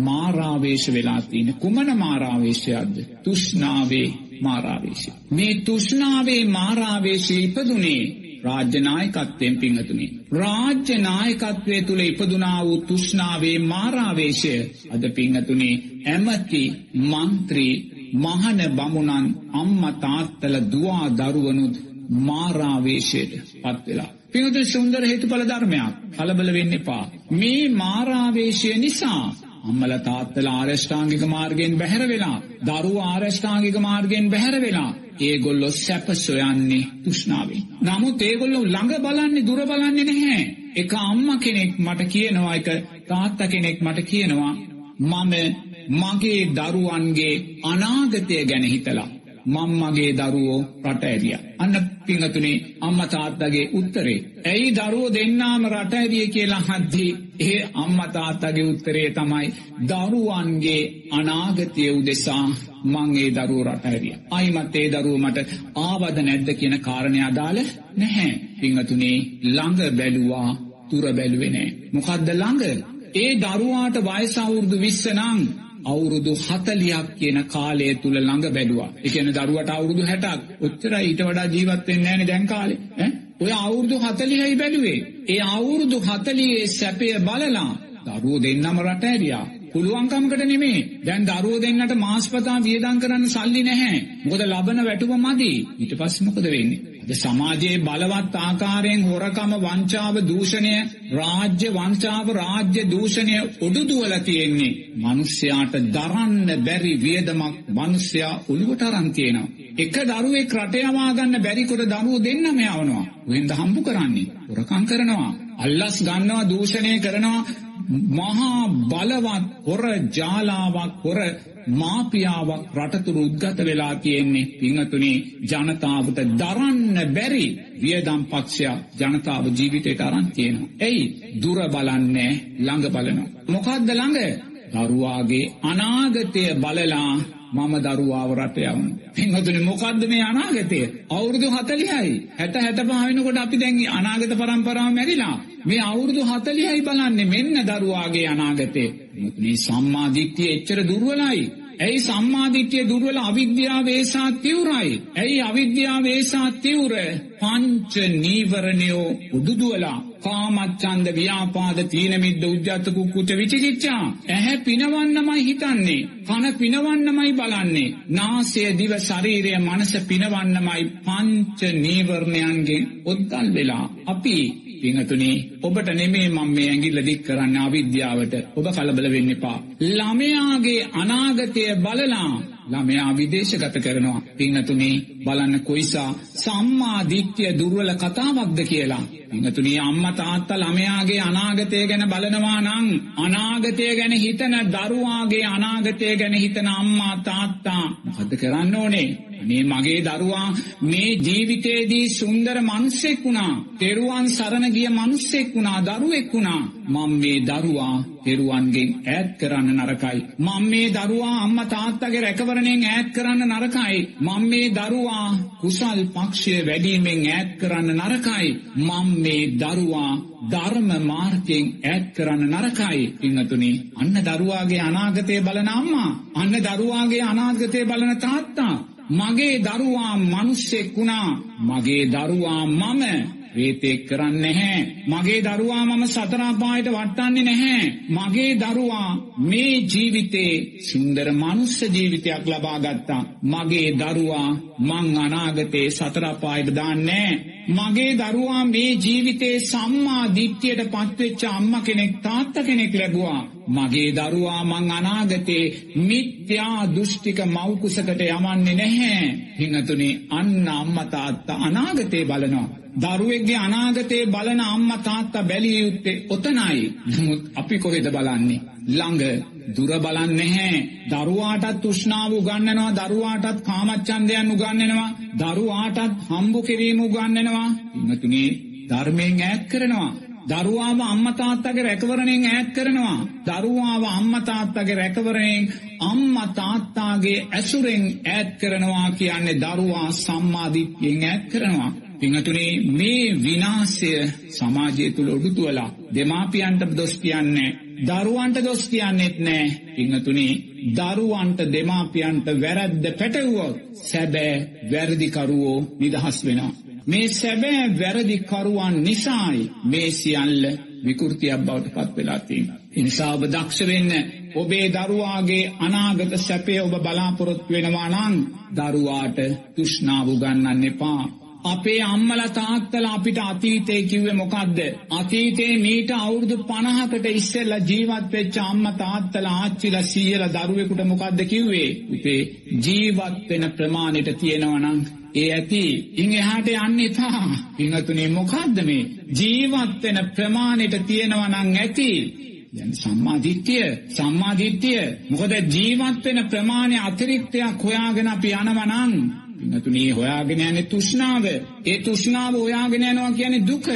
මාරාවේශ වෙලා තියෙන කුමන මාරාවේශයක්ද? තුෂ්ණාවේ මාරාවේශය. මේ තුෂ්ණාවේ මාරාවේශය ඉපදුනේ රාජ්‍ය නායකත්වයෙන් පිංහතුනි. රාජ්‍ය නායකත්වය තුළ ඉපදුනා වූ තුෂ්ණාවේ මාරාවේශය අද පිංහතුනේ ඇමති මන්ත්‍රී මහන බමුණන් අම්ම තාත්තල දවා දරුවනුත් මාරාවේශයට පත්වෙලා. පිහුතු සුන්දර හේතුඵල ධර්මයක් කලබල වෙන්න එපා. මේ මාරාවේශය නිසා අම්මල තාත්තල ආරෂ්ඨාංගික මාර්ගයෙන් බැහැර වෙලා දරුව ආරෂ්ඨාංගික මාර්ගයෙන් බැහැර වෙලා ඒගොල්ලො සැප සොයන්නේ තුෂ්නාවේ. නමුත් ඒගොල්ලො ළඟ බලන්නේ දුර බලන්නේ නැහැ. එක අම්ම කෙනෙක් මට කියනවා එක තාත්ත කෙනෙක් මට කියනවා මම මගේ දරුවන්ගේ අනාගතය ගැන හිතලා. මංමගේ දරුවෝ රට ඇරිය. අන්න පිංහතුනේ අම්ම තාත්තගේ උත්තරේ. ඇයි දරුවෝ දෙන්නාම රට ඇරිය කියලා හද්දී ඒ අම්ම තාත්තගේ උත්තරේ තමයි දරුවන්ගේ අනාගතය උදෙසා මංගේ දරුව රට ඇරිය. අයිමත් ඒ දරුව මට ආවද නැද්ද කියන කාරණය අදාළ නැහැ. පිංහතුනේ ළඟ බැලුවා තුර බැලුවෙනෑ. මොකදද ළඟ. ඒ දරුවාට වයසවුරුදු විස්සනං අවුරුදු හතලියක් කියන කාලය තුළ ළඟ බැලවා. එකන දරුවට අවුරුදු හැටක්. ඔච්චර ඊට වඩා ජීවත්වෙන් ෑන දැන් කාලෙ. ඔය අවුරුදු හතලිහයි බැලුවේ. ඒ අවුරුදු හතලියේ සැපය බලලා දරුව දෙන්නම රට ඇරියා. පුළුවන්කමකට නෙමේ දැන් දරුව දෙන්නට මාස්පතා වියදං කරන්න සල්ලි නැහැ. මොකද ලබන වැටුව මදී. ඊට පස්සමකද වෙන්නේ? සමාජයේ බලවත් ආකාරයෙන් හොරකම වංචාව දූෂණය රාජ්‍ය වංචාව රාජ්‍ය දූෂණය ඔඩුදුවල තියෙන්නේ මනුස්්‍යයාට දරන්න බැරි වියදමක් මනුස්්‍යයා ඔළුවට අරන්තියනවා. එක දරුවෙක් රටයවාගන්න බැරිකොට දරුව දෙන්නම යවනවා. වෙන්ද හම්බු කරන්නේ. හොරකං කරනවා. අල්ලස් ගන්නවා දූෂණය කරනවා මහා බලවත් හොර ජාලාවක් හොර මාපියාවක් රටතුරු උද්ගත වෙලා තියෙන්නේ පිංහතුනේ ජනතාවට දරන්න බැරි වියදම් පක්ෂයක් ජනතාව ජීවිතයට අරන් තියෙනවා. ඇයි දුර බලන්නේ ළඟ බලනවා. මොකක්ද ළඟ දරුවාගේ අනාගතය බලලා මම දරුවාව රට යවන. පින්වතුනි මොකද්ද මේ අනාගතය? අවුරුදු 40යි. 60 65 වෙනකොට අපි දැන් අනාගත પરම්පරාව මැරිලා. මේ අවුරුදු 40යි බලන්නේ මෙන්න දරුවාගේ අනාගතේ. මේ සම්මා දිට්ඨිය එච්චර දුර්වලයි. ඇයි සම්මාධිත්‍යය දුර්වල අවිද්‍යාව ඒසා තිවරයි. ඇයි අවිද්‍යාව ඒසා තිවර පංච නීවරණයෝ උදුදුවලා කාමච්චන්ද ව්‍යාපාද තීනමිද්ද උද්ජත්තකු කුට විචිකිච්චා. ඇහැ පිනවන්නමයි හිතන්නේ. කන පිනවන්නමයි බලන්නේ. නාසය දිව ශරීරය මනස පිනවන්නමයි පංච නීවරණයන්ගේ ඔද්දල් වෙලා. අපි පිංහතුනේ ඔබට නෙමේ මං මේ ඇගිල්ල දික් කරන්න අවිද්‍යාවට ඔබ කලබල වෙන්න එපා. ළමයාගේ අනාගතය බලලා ළමයා විදේශගත කරනවා. පිංහතුනේ බලන්න කොයිසා සම්මා දිට්්‍යය දුර්වල කතාවක්ද කියලා. පිංහතුනී අම්ම තාත්තා ළමයාගේ අනාගතය ගැන බලනවා නං අනාගතය ගැන හිතන දරුවාගේ අනාගතය ගැන හිතන අම්මා තාත්තා මොකද කරන්න ඕනේ මේ මගේ දරුවා මේ ජීවිතේදී සුන්දර මනුස්සෙක් වුණා. තෙරුවන් සරණ ගිය මනුස්සෙක් වුණා, දරුවෙක් වුණා. මම මේ දරුවා තෙරුවන්ගෙන් ඈත් කරන්න නරකයි. මම මේ දරුවා අම්මා තාත්තගේ රැකවරණයෙන් ඈත් කරන්න නරකයි. මම මේ දරුවා කුසල් පක්ෂය වැඩිමෙන් ඈත් කරන්න නරකයි. මම මේ දරුවා ධර්ම මාර්ගයෙන් ඈත් කරන්න නරකයි. පින්වතුනි, අන්න දරුවාගේ අනාගතය බලන අම්මා, අන්න දරුවාගේ අනාගතය බලන තාත්තා මගේ දරුවා මනුස්සෙක් වුණා. මගේ දරුවා මම. වේතෙක් කරන්න නැහැ. මගේ දරුවා මම සතරාපායට වට්ටන්නේ නැහැ. මගේ දරුවා මේ ජීවිතේ සුන්දර මනුස්ස ජීවිතයක් ලබා ගත්තා. මගේ දරුවා මං අනාගතේ සතරාපායට දාන්නේ මගේ දරුවා මේ ජීවිතේ සම්මා දිට්ඨියට පත්වෙච්ච අම්මා කෙනෙක් තාත්තා කෙනෙක් ලැබුවා. මගේ දරුවා මං අනාගතේ මිත්‍යා දෘෂ්ටික මව්කුසකට යවන්නේ නැහැ. හිඟතුනේ අන්න අම්මා තාත්තා අනාගතේ බලනවා. දරුවෙක්ගේ අනාගතයේ බලන අම්මා තාත්තා බැලිය යුත්තේ ඔතනයි. නමුත් අපි කොහෙද බලන්නේ? ළඟ දුර බලන්නේ නැහැ. දරුවාටත් තෘෂ්ණාව උගන්වනවා, දරුවාටත් කාමච්ඡන්දයන් උගන්වනවා, දරුවාටත් හම්බු කිරීම උගන්වනවා. ඉන්නතුනේ ධර්මයෙන් ඈත් කරනවා. දරුවාව අම්මතාත්තගේ රැකවරණයෙන් ඈත් කරනවා. දරුවාව අම්මතාත්තගේ රැකවරණයෙන් අම්ම තාත්තාගේ ඇසුරෙන් ඈත් කරනවා කියන්නේ දරුවා සම්මාධිත්‍යයෙන් ඈත් කරනවා. පිංහතුනේ මේ විනාසය සමාජය තුළ ඔඩුතුවලා දෙමාපියන්ට දොස් කියන්නේ දරුවන්ට දොස් කියන්නෙත් නෑ පිංහතුනේ දරුවන්ට දෙමාපියන්ට වැරැද්ද පැටවුවොත් සැබෑ වැරදිකරුවෝ නිදහස් වෙනවා. මේ සැබෑ වැරදිකරුවන් නිසායි මේ සියල්ල විකෘතියක් බවට පත් වෙලාතිීම. ඉනිසා ඔබ දක්ෂ වෙන්න ඔබේ දරුවාගේ අනාගත සැපේ ඔබ බලාපොරොත් වෙනවා නං දරුවාට තුෂ්නාව ගන්නන්න එපා. අපේ අම්මල තාත්තල අපිට අතීතය කිව්වේ මොකක්ද. අතීතේ මීට අවුරුදු පණහකට ඉස්සෙල්ල ජීවත් වෙච්ච අම්ම තාත්තල ආච්චිල සීයල දරුවෙකුට මොකක්ද කිව්වේ. උපේ ජීවත්වෙන ප්‍රමාණයට තියෙනවනං ඒ ඇති. ඉං එහාට යන්න එපා පිංහතුනේ මොකක්ද මේ? ජීවත්වෙන ප්‍රමාණයට තියෙනවනං ඇති. සම්මාධිත්‍යය සම්මාධිත්‍යය මොකද ජීවත්වෙන ප්‍රමාණය අතිරික්තයක් හොයාගෙන අපි යනවනං පිනතුනී හොයාගෙන යන්නේ තුෂ්ණාව. ඒ තුෂ්ණාව හොයාගෙන යනවා කියන්නේ දුක.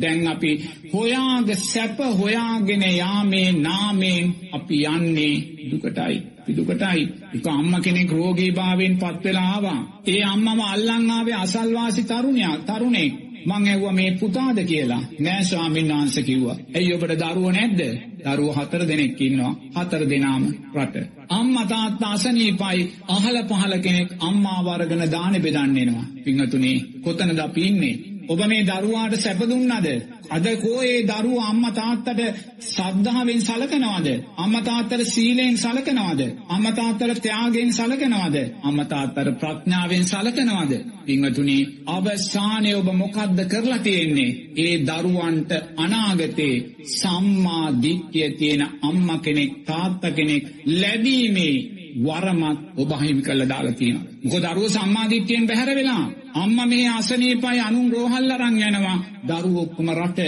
දැන් අපි හොයාග සැප හොයාගෙන යාමේ නාමයෙන් අපි යන්නේ දුකටයි. දුකටයි. එක අම්ම කෙනෙක් රෝගී භාවයෙන් පත් වෙලා ආවා. ඒ අම්මම අල්ලන් ආවේ අසල්වාසි තරුණයා තරුණෙක්. මං ඇහුවා මේ පුතාද කියලා. නෑ ස්වාමීන් වහන්සේ කිව්වා. ඇයි ඔබට දරුවෝ නැද්ද? දරුවෝ හතර දෙනෙක් ඉන්නවා. හතර දෙනාම රට. අම්මා තාත්තා අසනීපයි අහල පහල කෙනෙක් අම්මා වරගෙන දානෙ බෙදන්න එනවා. පින්වතුනි කොතනද අපි ඉන්නේ? ඔබ මේ දරුවාට සැප දුන්නද? අද කෝ ඒ දරුවා අම්මා තාත්තට සද්ධාවෙන් සලකනවද? අම්මා තාත්තට සීලෙන් සලකනවද? අම්මා තාත්තට ත්‍යාගයෙන් සලකනවද? අම්මා තාත්තට ප්‍රඥාවෙන් සලකනවද? පින්වතුනි අවසානයේ ඔබ මොකද්ද කරලා තියෙන්නේ? ඒ දරුවන්ට අනාගතේ සම්මා දිට්ඨිය තියෙන අම්මා කෙනෙක් තාත්තා කෙනෙක් ලැබීමේ වරමත් ඔබ හිමි කළා දාලා තියෙනවා. මොකද දරුවෝ සම්මාදිට්ඨියෙන් බැහැර වෙලා අම්මා මේ අසනීපයි අනුන් රෝහල් අරන් යනවා. දරුවෝ ඔක්කොම රට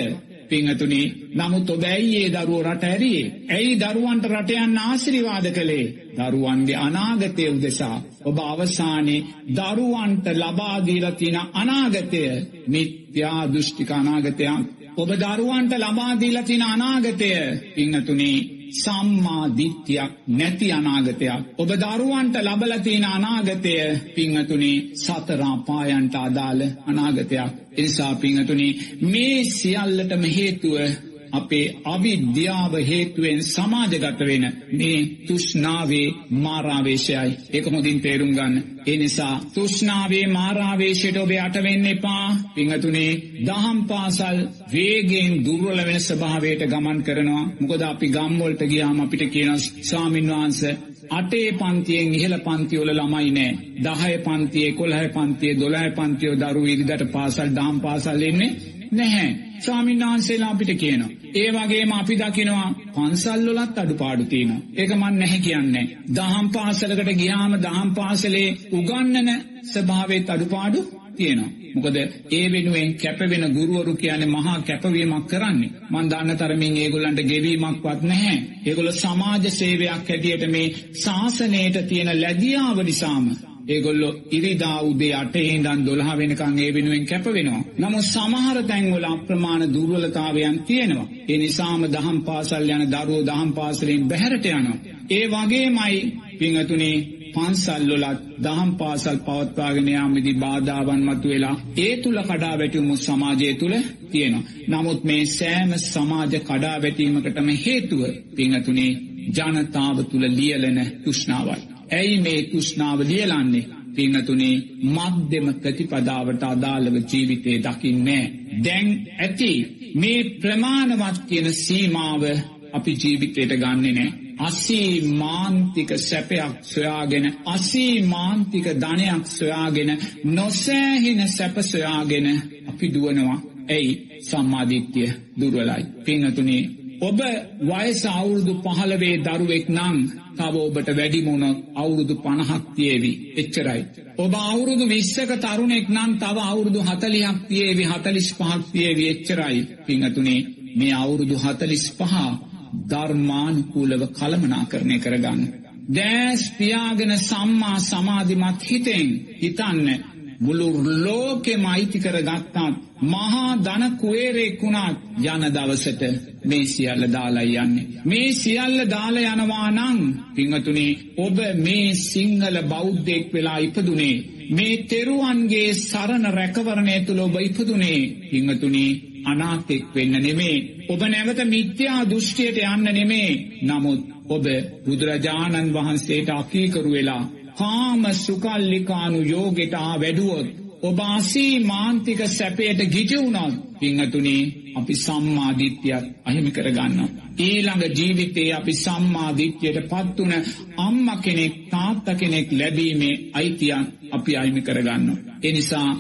පිංහතුනි නමුත් ඔබ ඇයි ඒ දරුවෝ රට ඇරියේ. ඇයි දරුවන්ට රට යන්න ආශිර්වාද කළේ. දරුවන්ගේ අනාගතය උදෙසා. ඔබ අවසානයේ දරුවන්ට ලබා දීලා තියෙන අනාගතය මිත්‍යා දෘෂ්ටික අනාගතයක්. ඔබ දරුවන්ට ලබා දීලා තියෙන අනාගතය පිංහතුනි සම්මා දිට්ඨියක් නැති අනාගතයක්. ඔබ දරුවන්ට ලබල තියෙන අනාගතය පිංහතුනි සතරා පායන්ට අදාළ අනාගතයක්. එනිසා පිංහතුනි මේ සියල්ලටම හේතුව අපේ අවිද්‍යාව හේතුවෙන් සමාජගත වෙන මේ තුෂ්නාවේ මාරාවේශයයි. ඒක හොඳින් තේරුම් ගන්න. ඒ නිසා තුෂ්නාවේ මාරාවේශයට ඔබ අටවෙන්න එපා. පිංහතුනේ දහම් පාසල් වේගෙන් දුර්වල වෙන ස්භාවයට ගමන් කරනවා. මොකද අපි ගම්වොල්ට ගියාම අපිට කියන ස්වාමින් වහන්ස අටේ පන්තියෙන් ඉහළ පන්තිවල ළමයි නෑ. දහය පන්තියේ කොළහය පන්තියේ දොළහය පන්තියෝ දරු ඉරිදට පාසල් දාම් පාසල් එන්නේ නැහැ ස්වාමීන් වහන්සේලා අපිට කියනවා. ඒ වගේම අපි දකිනවා පන්සල්ලොලත් අඩු පාඩු තියෙනවා. ඒක මන් නැහැ කියන්නේ. දහම් පාසලකට ගියාම දහම් පාසලේ උගන්නන ස්වභාවයත් අඩුපාඩු තියෙනවා. මොකද ඒ වෙනුවෙන් කැපවෙන ගුරුවරු කියන්නේ මහා කැපවීමක් කරන්නේ. මන් දන්න තරමින් ඒගොල්ලන්ට ගෙවීමක්වත් නැහැ. ඒගොල්ලෝ සමාජ සේවයක් හැටියට මේ ශාසනයට තියෙන ලැබියාව නිසාම ඒගොල්ලො ඉරිදා උදේ අටේ ඉඳන් දොළහ වෙනකං ඒ වෙනුවෙන් කැප වෙනවා. නමුත් සමහර තැන්වල අප්‍රමාණ දුර්වලතාවයන් තියෙනවා. ඒ නිසාම දහම් පාසල් යන දරුවෝ දහම් පාසලෙන් බැහැරට යනවා. ඒ වගේමයි පිංහතුනේ පන්සල්ලොලත් දහම් පාසල් පවත්වාගෙන යාමදි බාධාවන් මතු වෙලා ඒ තුළ කඩා වැටුමු සමාජය තුළ තියෙනවා. නමුත් මේ සෑම සමාජ කඩා වැටීමකටම හේතුව පිංහතුනේ ජනතාව තුළ ලියලන තුෂ්නාවයි. ඇයි මේ තුෂ්නාව ලියලන්නේ පිංහතුනේ මධ්‍යම ප්‍රතිපදාවට අදාළව ජීවිතය දකින්නේ. දැන් ඇති මේ ප්‍රමාණවත් කියන සීමාව අපි ජීවිතයට ගන්නේ නෑ. අසී මාන්තික සැපයක් සොයාගෙන අසී මාන්තික ධනයක් සොයාගෙන නොසෑහින සැප සොයාගෙන අපි දුවනවා. ඇයි සම්මාධිත්‍යය දුර්වලයි. පිංහතුනේ ඔබ වයස අවුරුදු පහළවේ දරුවෙක් නං තව ඔබට වැඩිමුණ අවුරුදු පණහක් තියේවි එච්චරයි. ඔබ අවුරුදු විශ්සක තරුණෙක් නම් තව අවුරුදු හතලියක් තියේවි හතලිස් පහක් තියේවි එච්චරයි පිංහතුනේ මේ අවුරුදු හතලිස් පහ ධර්මානුකූලව කළමනා කරණය කරගන්න. දෑස් පියාගෙන සම්මා සමාධිමත් හිතෙන් හිතන්න මුළු ලෝකෙම අයිති කර ගත්තාත් මහා ධන කුවේරෙක් වුණත් යන දවසට මේ සියල්ල දාලා යන්නේ. මේ සියල්ල දාලා යනවා නම් පිංහතුනේ ඔබ මේ සිංහල බෞද්ධෙක් වෙලා ඉපදුනේ. මේ තෙරුවන්ගේ සරණ රැකවරණය තුළ ඔබ ඉපදුනේ පිංහතුනේ අනාතෙක් වෙන්න නෙමේ. ඔබ නැවත මිත්‍යා දෘෂ්ටියට යන්න නෙමේ. නමුත් ඔබ බුදුරජාණන් වහන්සේට අකීකරු වෙලා කාම සුකල්ලිකානු යෝගෙට ආ වැඩුවොත් ඔබ අසී මාන්තික සැපයට ගිජවුණොත් පිංහතුනේ අපි සම්මාධිත්‍යයක් අහිමි කරගන්න. ඊළඟ ජීවිතයේ අපි සම්මාධිත්‍යයට පත්වන අම්ම කෙනෙක් තාත්ත කෙනෙක් ලැබීමේ අයිතියන් අපි අයිමි කරගන්න. එනිසා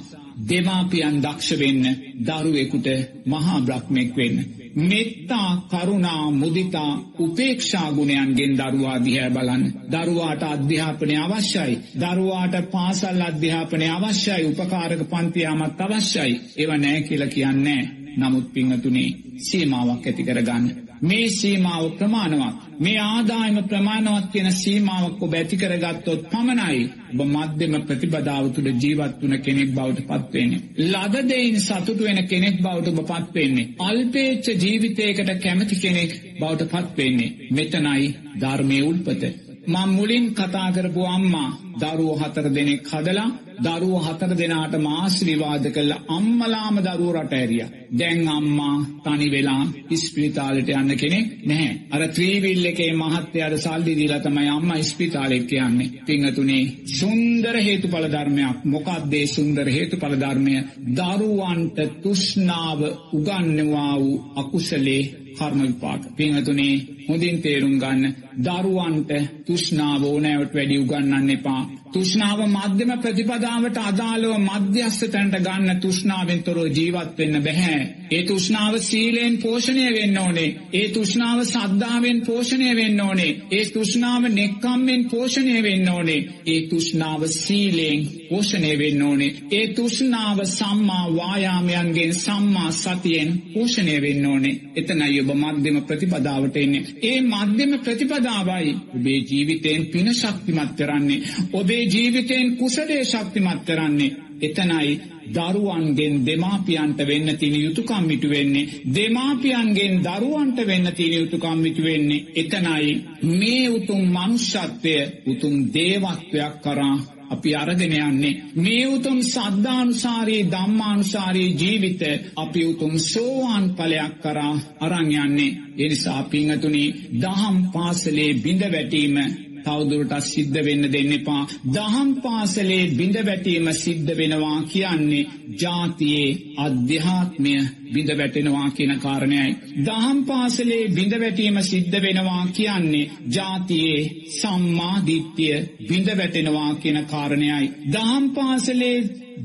දෙමාපියන් දක්ෂ වෙන්න දරුවෙකුට මහා බ්‍රහ්මෙක් වෙන්න. මෙත්තා කරුණා මුදිතා උපේක්ෂා ගුණයන්ගෙන් දරුවා දිහැ බලන්න. දරුවාට අධ්‍යාපනය අවශ්‍යයි. දරුවාට පාසල් අධ්‍යාපනය අවශ්‍යයි උපකාරක පන්තියාමත් අවශ්‍යයි. ඒව නෑ කියල කියන්නේ. නමුත් පිංහතුනේ සීමාවක් ඇති කරගන්න. මේ සීමාව ප්‍රමාණවත්. මේ ආදායම ප්‍රමාණවත් කියන සීමාවක් ඔබ ඇති කරගත්තොත් පමණයි ඔබ මධ්‍යම ප්‍රතිබදාව තුළ ජීවත් වන කෙනෙක් බවට පත්වවෙන්නේ. ලදදයින් සතුටු වෙන කෙනෙක් බවට ඔබ පත්වවෙන්නේ. අල්පේච්ච ජීවිතයකට කැමති කෙනෙක් බවට පත්වවෙන්නේ. මෙතනයි ධර්මය උල්පත. මං මුලින් කතා කරපු අම්මා දරුවෝ හතර දෙනෙක් හදලා දරුව හතර දෙනාට මාශ්‍රීවාද කළ අම්මලාම දරුව රට ඇරිය. දැන් අම්මා තනි වෙලා ඉස්පිරිතාලට යන්න කෙනෙක් නැහැ. අර ත්‍රීවිල් එකේ මහත්තයාට සල්ලි දීලා තමයි අම්මා ඉස්පිරිතාලෙක් කියන්නේ. පිංගතුනේ සුන්දර හේතුඵල ධර්මයක්. මොකක්දේ සුන්දර හේතුඵල ධර්මය? දරුවන්ට තෘෂ්ණාව උගන්වවා වූ අකුසලේ කර්ම විපාක. පිංහතුනේ හොඳින් තේරුම් ගන්න දරුවන්ට තුෂ්නාව ඕනෑවට වැඩි උගන්නන්න එපා. තුෂ්නාව මධ්‍යම ප්‍රතිපදාවට අදාළව මධ්‍යස්ස තැන්ට ගන්න තුෂ්නාවෙන් තොරෝ ජීවත් වෙන්න බැහැ. ඒ තුෂ්නාව සීලයෙන් පෝෂණය වෙන්න ඕනේ. ඒ තුෂ්නාව සද්ධාවෙන් පෝෂණය වෙන්න ඕනේ. ඒ තුෂ්නාව නෙක්කම්මෙන් පෝෂණය වෙන්න ඕනේ. ඒ තුෂ්නාව සීලයෙන් පෝෂණය වෙන්න ඕනේ. ඒ තුෂ්නාව සම්මා වායාමයන්ගෙන් සම්මා සතියෙන් පෝෂණය වෙන්න ඕනේ. එතනයි ඔබ මධ්‍යම ප්‍රතිපදාවට එන්නේ. ඒ මධ්‍යම ප්‍රතිපදාවයි ඔබේ ජීවිතයෙන් පින ශක්තිමත් කරන්නේ. ඔබේ ජීවිතයෙන් කුසලේ ශක්තිමත් කරන්නේ. එතනයි දරුවන්ගෙන් දෙමාපියන්ට වෙන්න තින යුතුකම්මිටු වෙන්නේ. දෙමාපියන්ගෙන් දරුවන්ට වෙන්න තින යුතුකම්මිටු වෙන්නේ. එතනයි මේ උතුම් මනුෂ්‍යත්වය උතුම් දේවත්වයක් කරා අපි අරගෙන යන්නේ. මේ උතුම් සද්ධානුසාරී ධම්මානුසාරී ජීවිත අපි උතුම් සෝවාන් පලයක් කරා අරං යන්නේ. එනිසා පිංහතුනි දහම් පාසලේ බිඳ වැටීම තවදුරටත් සිද්ධ වෙන්න දෙන්න එපා. දහම් පාසලේ බිඳ වැටීම සිද්ධ වෙනවා කියන්නේ ජාතියේ අධ්‍යාත්මය බිඳ වැටෙනවා කියන කාරණයයි. දහම් පාසලේ බිඳ වැටීම සිද්ධ වෙනවා කියන්නේ ජාතියේ සම්මාධිත්‍යය බිඳ වැටෙනවා කියන කාරණයයි. දහම් පාසලේ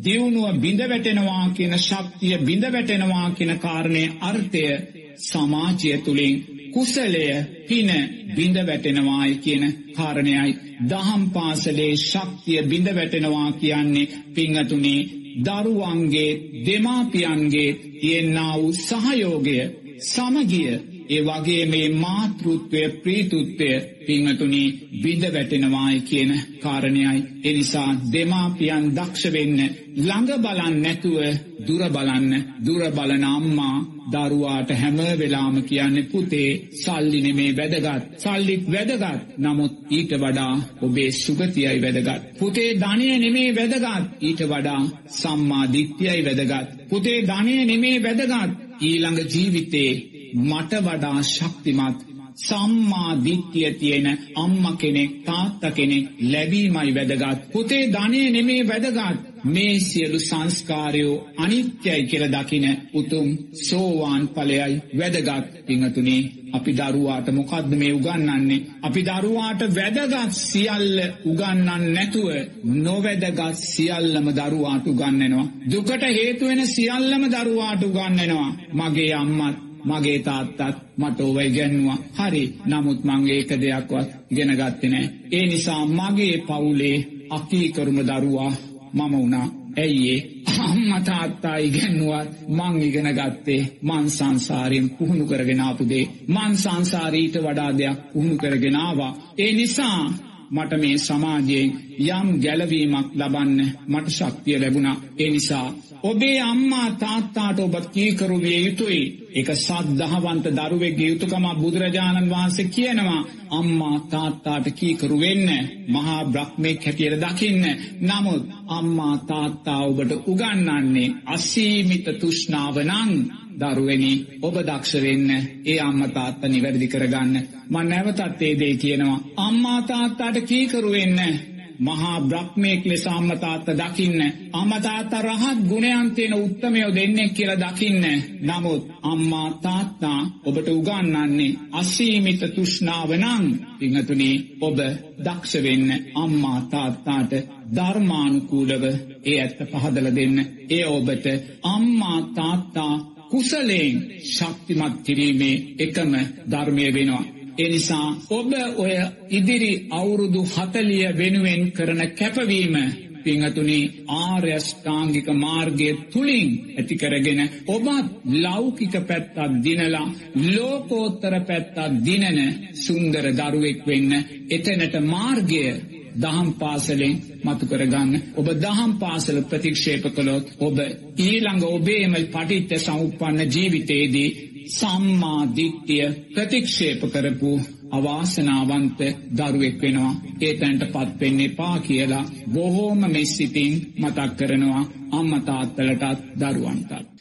දියුණුව බිඳ වැටෙනවා කියන ශක්තිය බිඳ වැටෙනවා කියන කාරණය අර්ථය සමාජය තුළින් කුසලය පින බිඳ වැටෙනවායි කියන කාරණයයි. දහම් පාසලේ ශක්තිය බිඳ වැටෙනවා කියන්නේ පිංහතුනේ දරුවන්ගේ දෙමාපියන්ගේ තියෙන්න්නා වූ සහයෝගය සමගිය ඒ වගේ මේ මාතෘත්වය ප්‍රීතුත්වය පිංහතුනි බිඳ වැටෙනවායි කියන කාරණයයි. එනිසා දෙමාපියන් දක්ෂවෙන්න ළඟ බලන් නැතුව දුර බලන්න දුර බලන අම්මා දරුවාට හැම වෙලාම කියන්න පුතේ සල්ලි නෙමේ වැදගත් සල්ලිත් වැදගත් නමුත් ඊට වඩා ඔබේ සුගතියයි වැදගත්. පුතේ ධනය නෙමේ වැදගත් ඊට වඩා සම්මාධිත්‍යයි වැදගත්. පුතේ ධනය නෙමේ වැදගත් ඊළඟ ජීවිතේ මට වඩා ශක්තිමත් සම්මාධිත්‍යය තියෙන අම්ම කෙනෙක් තාත්ත කෙනෙක් ලැබීමයි වැදගත්. පුතේ ධනය නෙමේ වැදගත් මේ සියලු සංස්කාරයෝ අනිත්‍යයි කියල දකින උතුම් සෝවාන් පලයයි වැදගත් පිංහතුනේ අපි දරුවාට මොකක්ද මේ උගන්නන්නේ. අපි දරුවාට වැදගත් සියල්ල උගන්නන් නැතුව නොවැදගත් සියල්ලම දරුවාට උගන්නෙනවා. දුකට හේතුවෙන සියල්ලම දරුවාට උගන්නෙනවා. මගේ අම්මත් මගේ තාත්තත් මට ඕවයි ගැන්නවා හරි නමුත් මංගේ එක දෙයක්වත් ගෙනගත්තනෑ. ඒ නිසා මගේ පවුලේ අකීකරුම දරුවා මම වුණා ඇයිඒ අම්මතාත්තා ඉගැන්නුවත් මං ඉගෙන ගත්තේ මන් සංසාරයෙන් පුහුණු කරගෙනාපුදේ මන් සංසාරීට වඩා දෙයක් පුහුණු කරගෙනවා. ඒ නිසා මට මේ සමාජයෙන් යම් ගැලවීමක් ලබන්න මට ශක්තිය ලැබුණා. ඒ නිසා ඔබේ අම්මා තාත්තාට ඔබ කීකරු විය යුතුයි. එක සද්ධහවන්ත දරුවෙක්ගේ යුතුකම බුදුරජාණන් වහන්සේ කියනවා අම්මා තාත්තාට කීකරු වෙන්න මහා බ්‍රහ්මෙක් හැටියට දකින්න. නමුත් අම්මා තාත්තා ඔබට උගන්නන්නේ අසීමිත තුෂ්ණාව නං දරුවනි ඔබ දක්ෂ වෙන්න ඒ අම්මා තාත්තා නිවැරදි කරගන්න මම නැවතත් ඒ දේ කියනවා අම්මා තාත්තාට කීකරු වෙන්න මහා බ්‍රහ්මයෙක් ලෙස අම්මා තාත්තා දකින්න. අම්මා තාත්තා රහත් ගුණයන් තියෙන උත්තමයෝ දෙන්නෙක් කියලා දකින්න. නමුත් අම්මා තාත්තා ඔබට උගන්වන්නේ අසීමිත තෘෂ්ණාව නම්. පින්තුනි ඔබ දක්ෂ වෙන්න අම්මා තාත්තාට ධර්මානුකූලව ඒ ඇත්ත පහදලා දෙන්න. ඒ ඔබට අම්මා තාත්තා කුසලයෙන් ශක්තිමත් කිරීමේ එකම ධර්මය වෙනවා. එනිසා ඔබ ඔය ඉදිරි අවුරුදු හතලිය වෙනුවෙන් කරන කැපවීම පිංහතුනි ආර්යෂ්ඨාංගික මාර්ගය තුළින් ඇතිකරගෙන ඔබත් ලෞකික පැත්තත් දිනලා ලෝකෝත්තර පැත්තත් දිනන සුන්දර දරුවෙක් වෙන්න එතනට මාර්ගය දහම් පාසලෙන් මතු කරගන්න. ඔබ දහම් පාසල ප්‍රතික්ෂේප කළොත් ඔබ ඊළඟ ඔබේම පටිත්ත සෞපන්න ජීවිතයේදී සම්මා දිට්ඨිය ප්‍රතික්ෂේප කරපු අවාසනාවන්ත දරුවෙක් වෙනවා. ඒ තැන්ට පත් වෙන්න එපා කියලා බොහෝම මෙස්සිතින් මතක් කරනවා අම්මා තාත්තලටත් දරුවන්ටත්.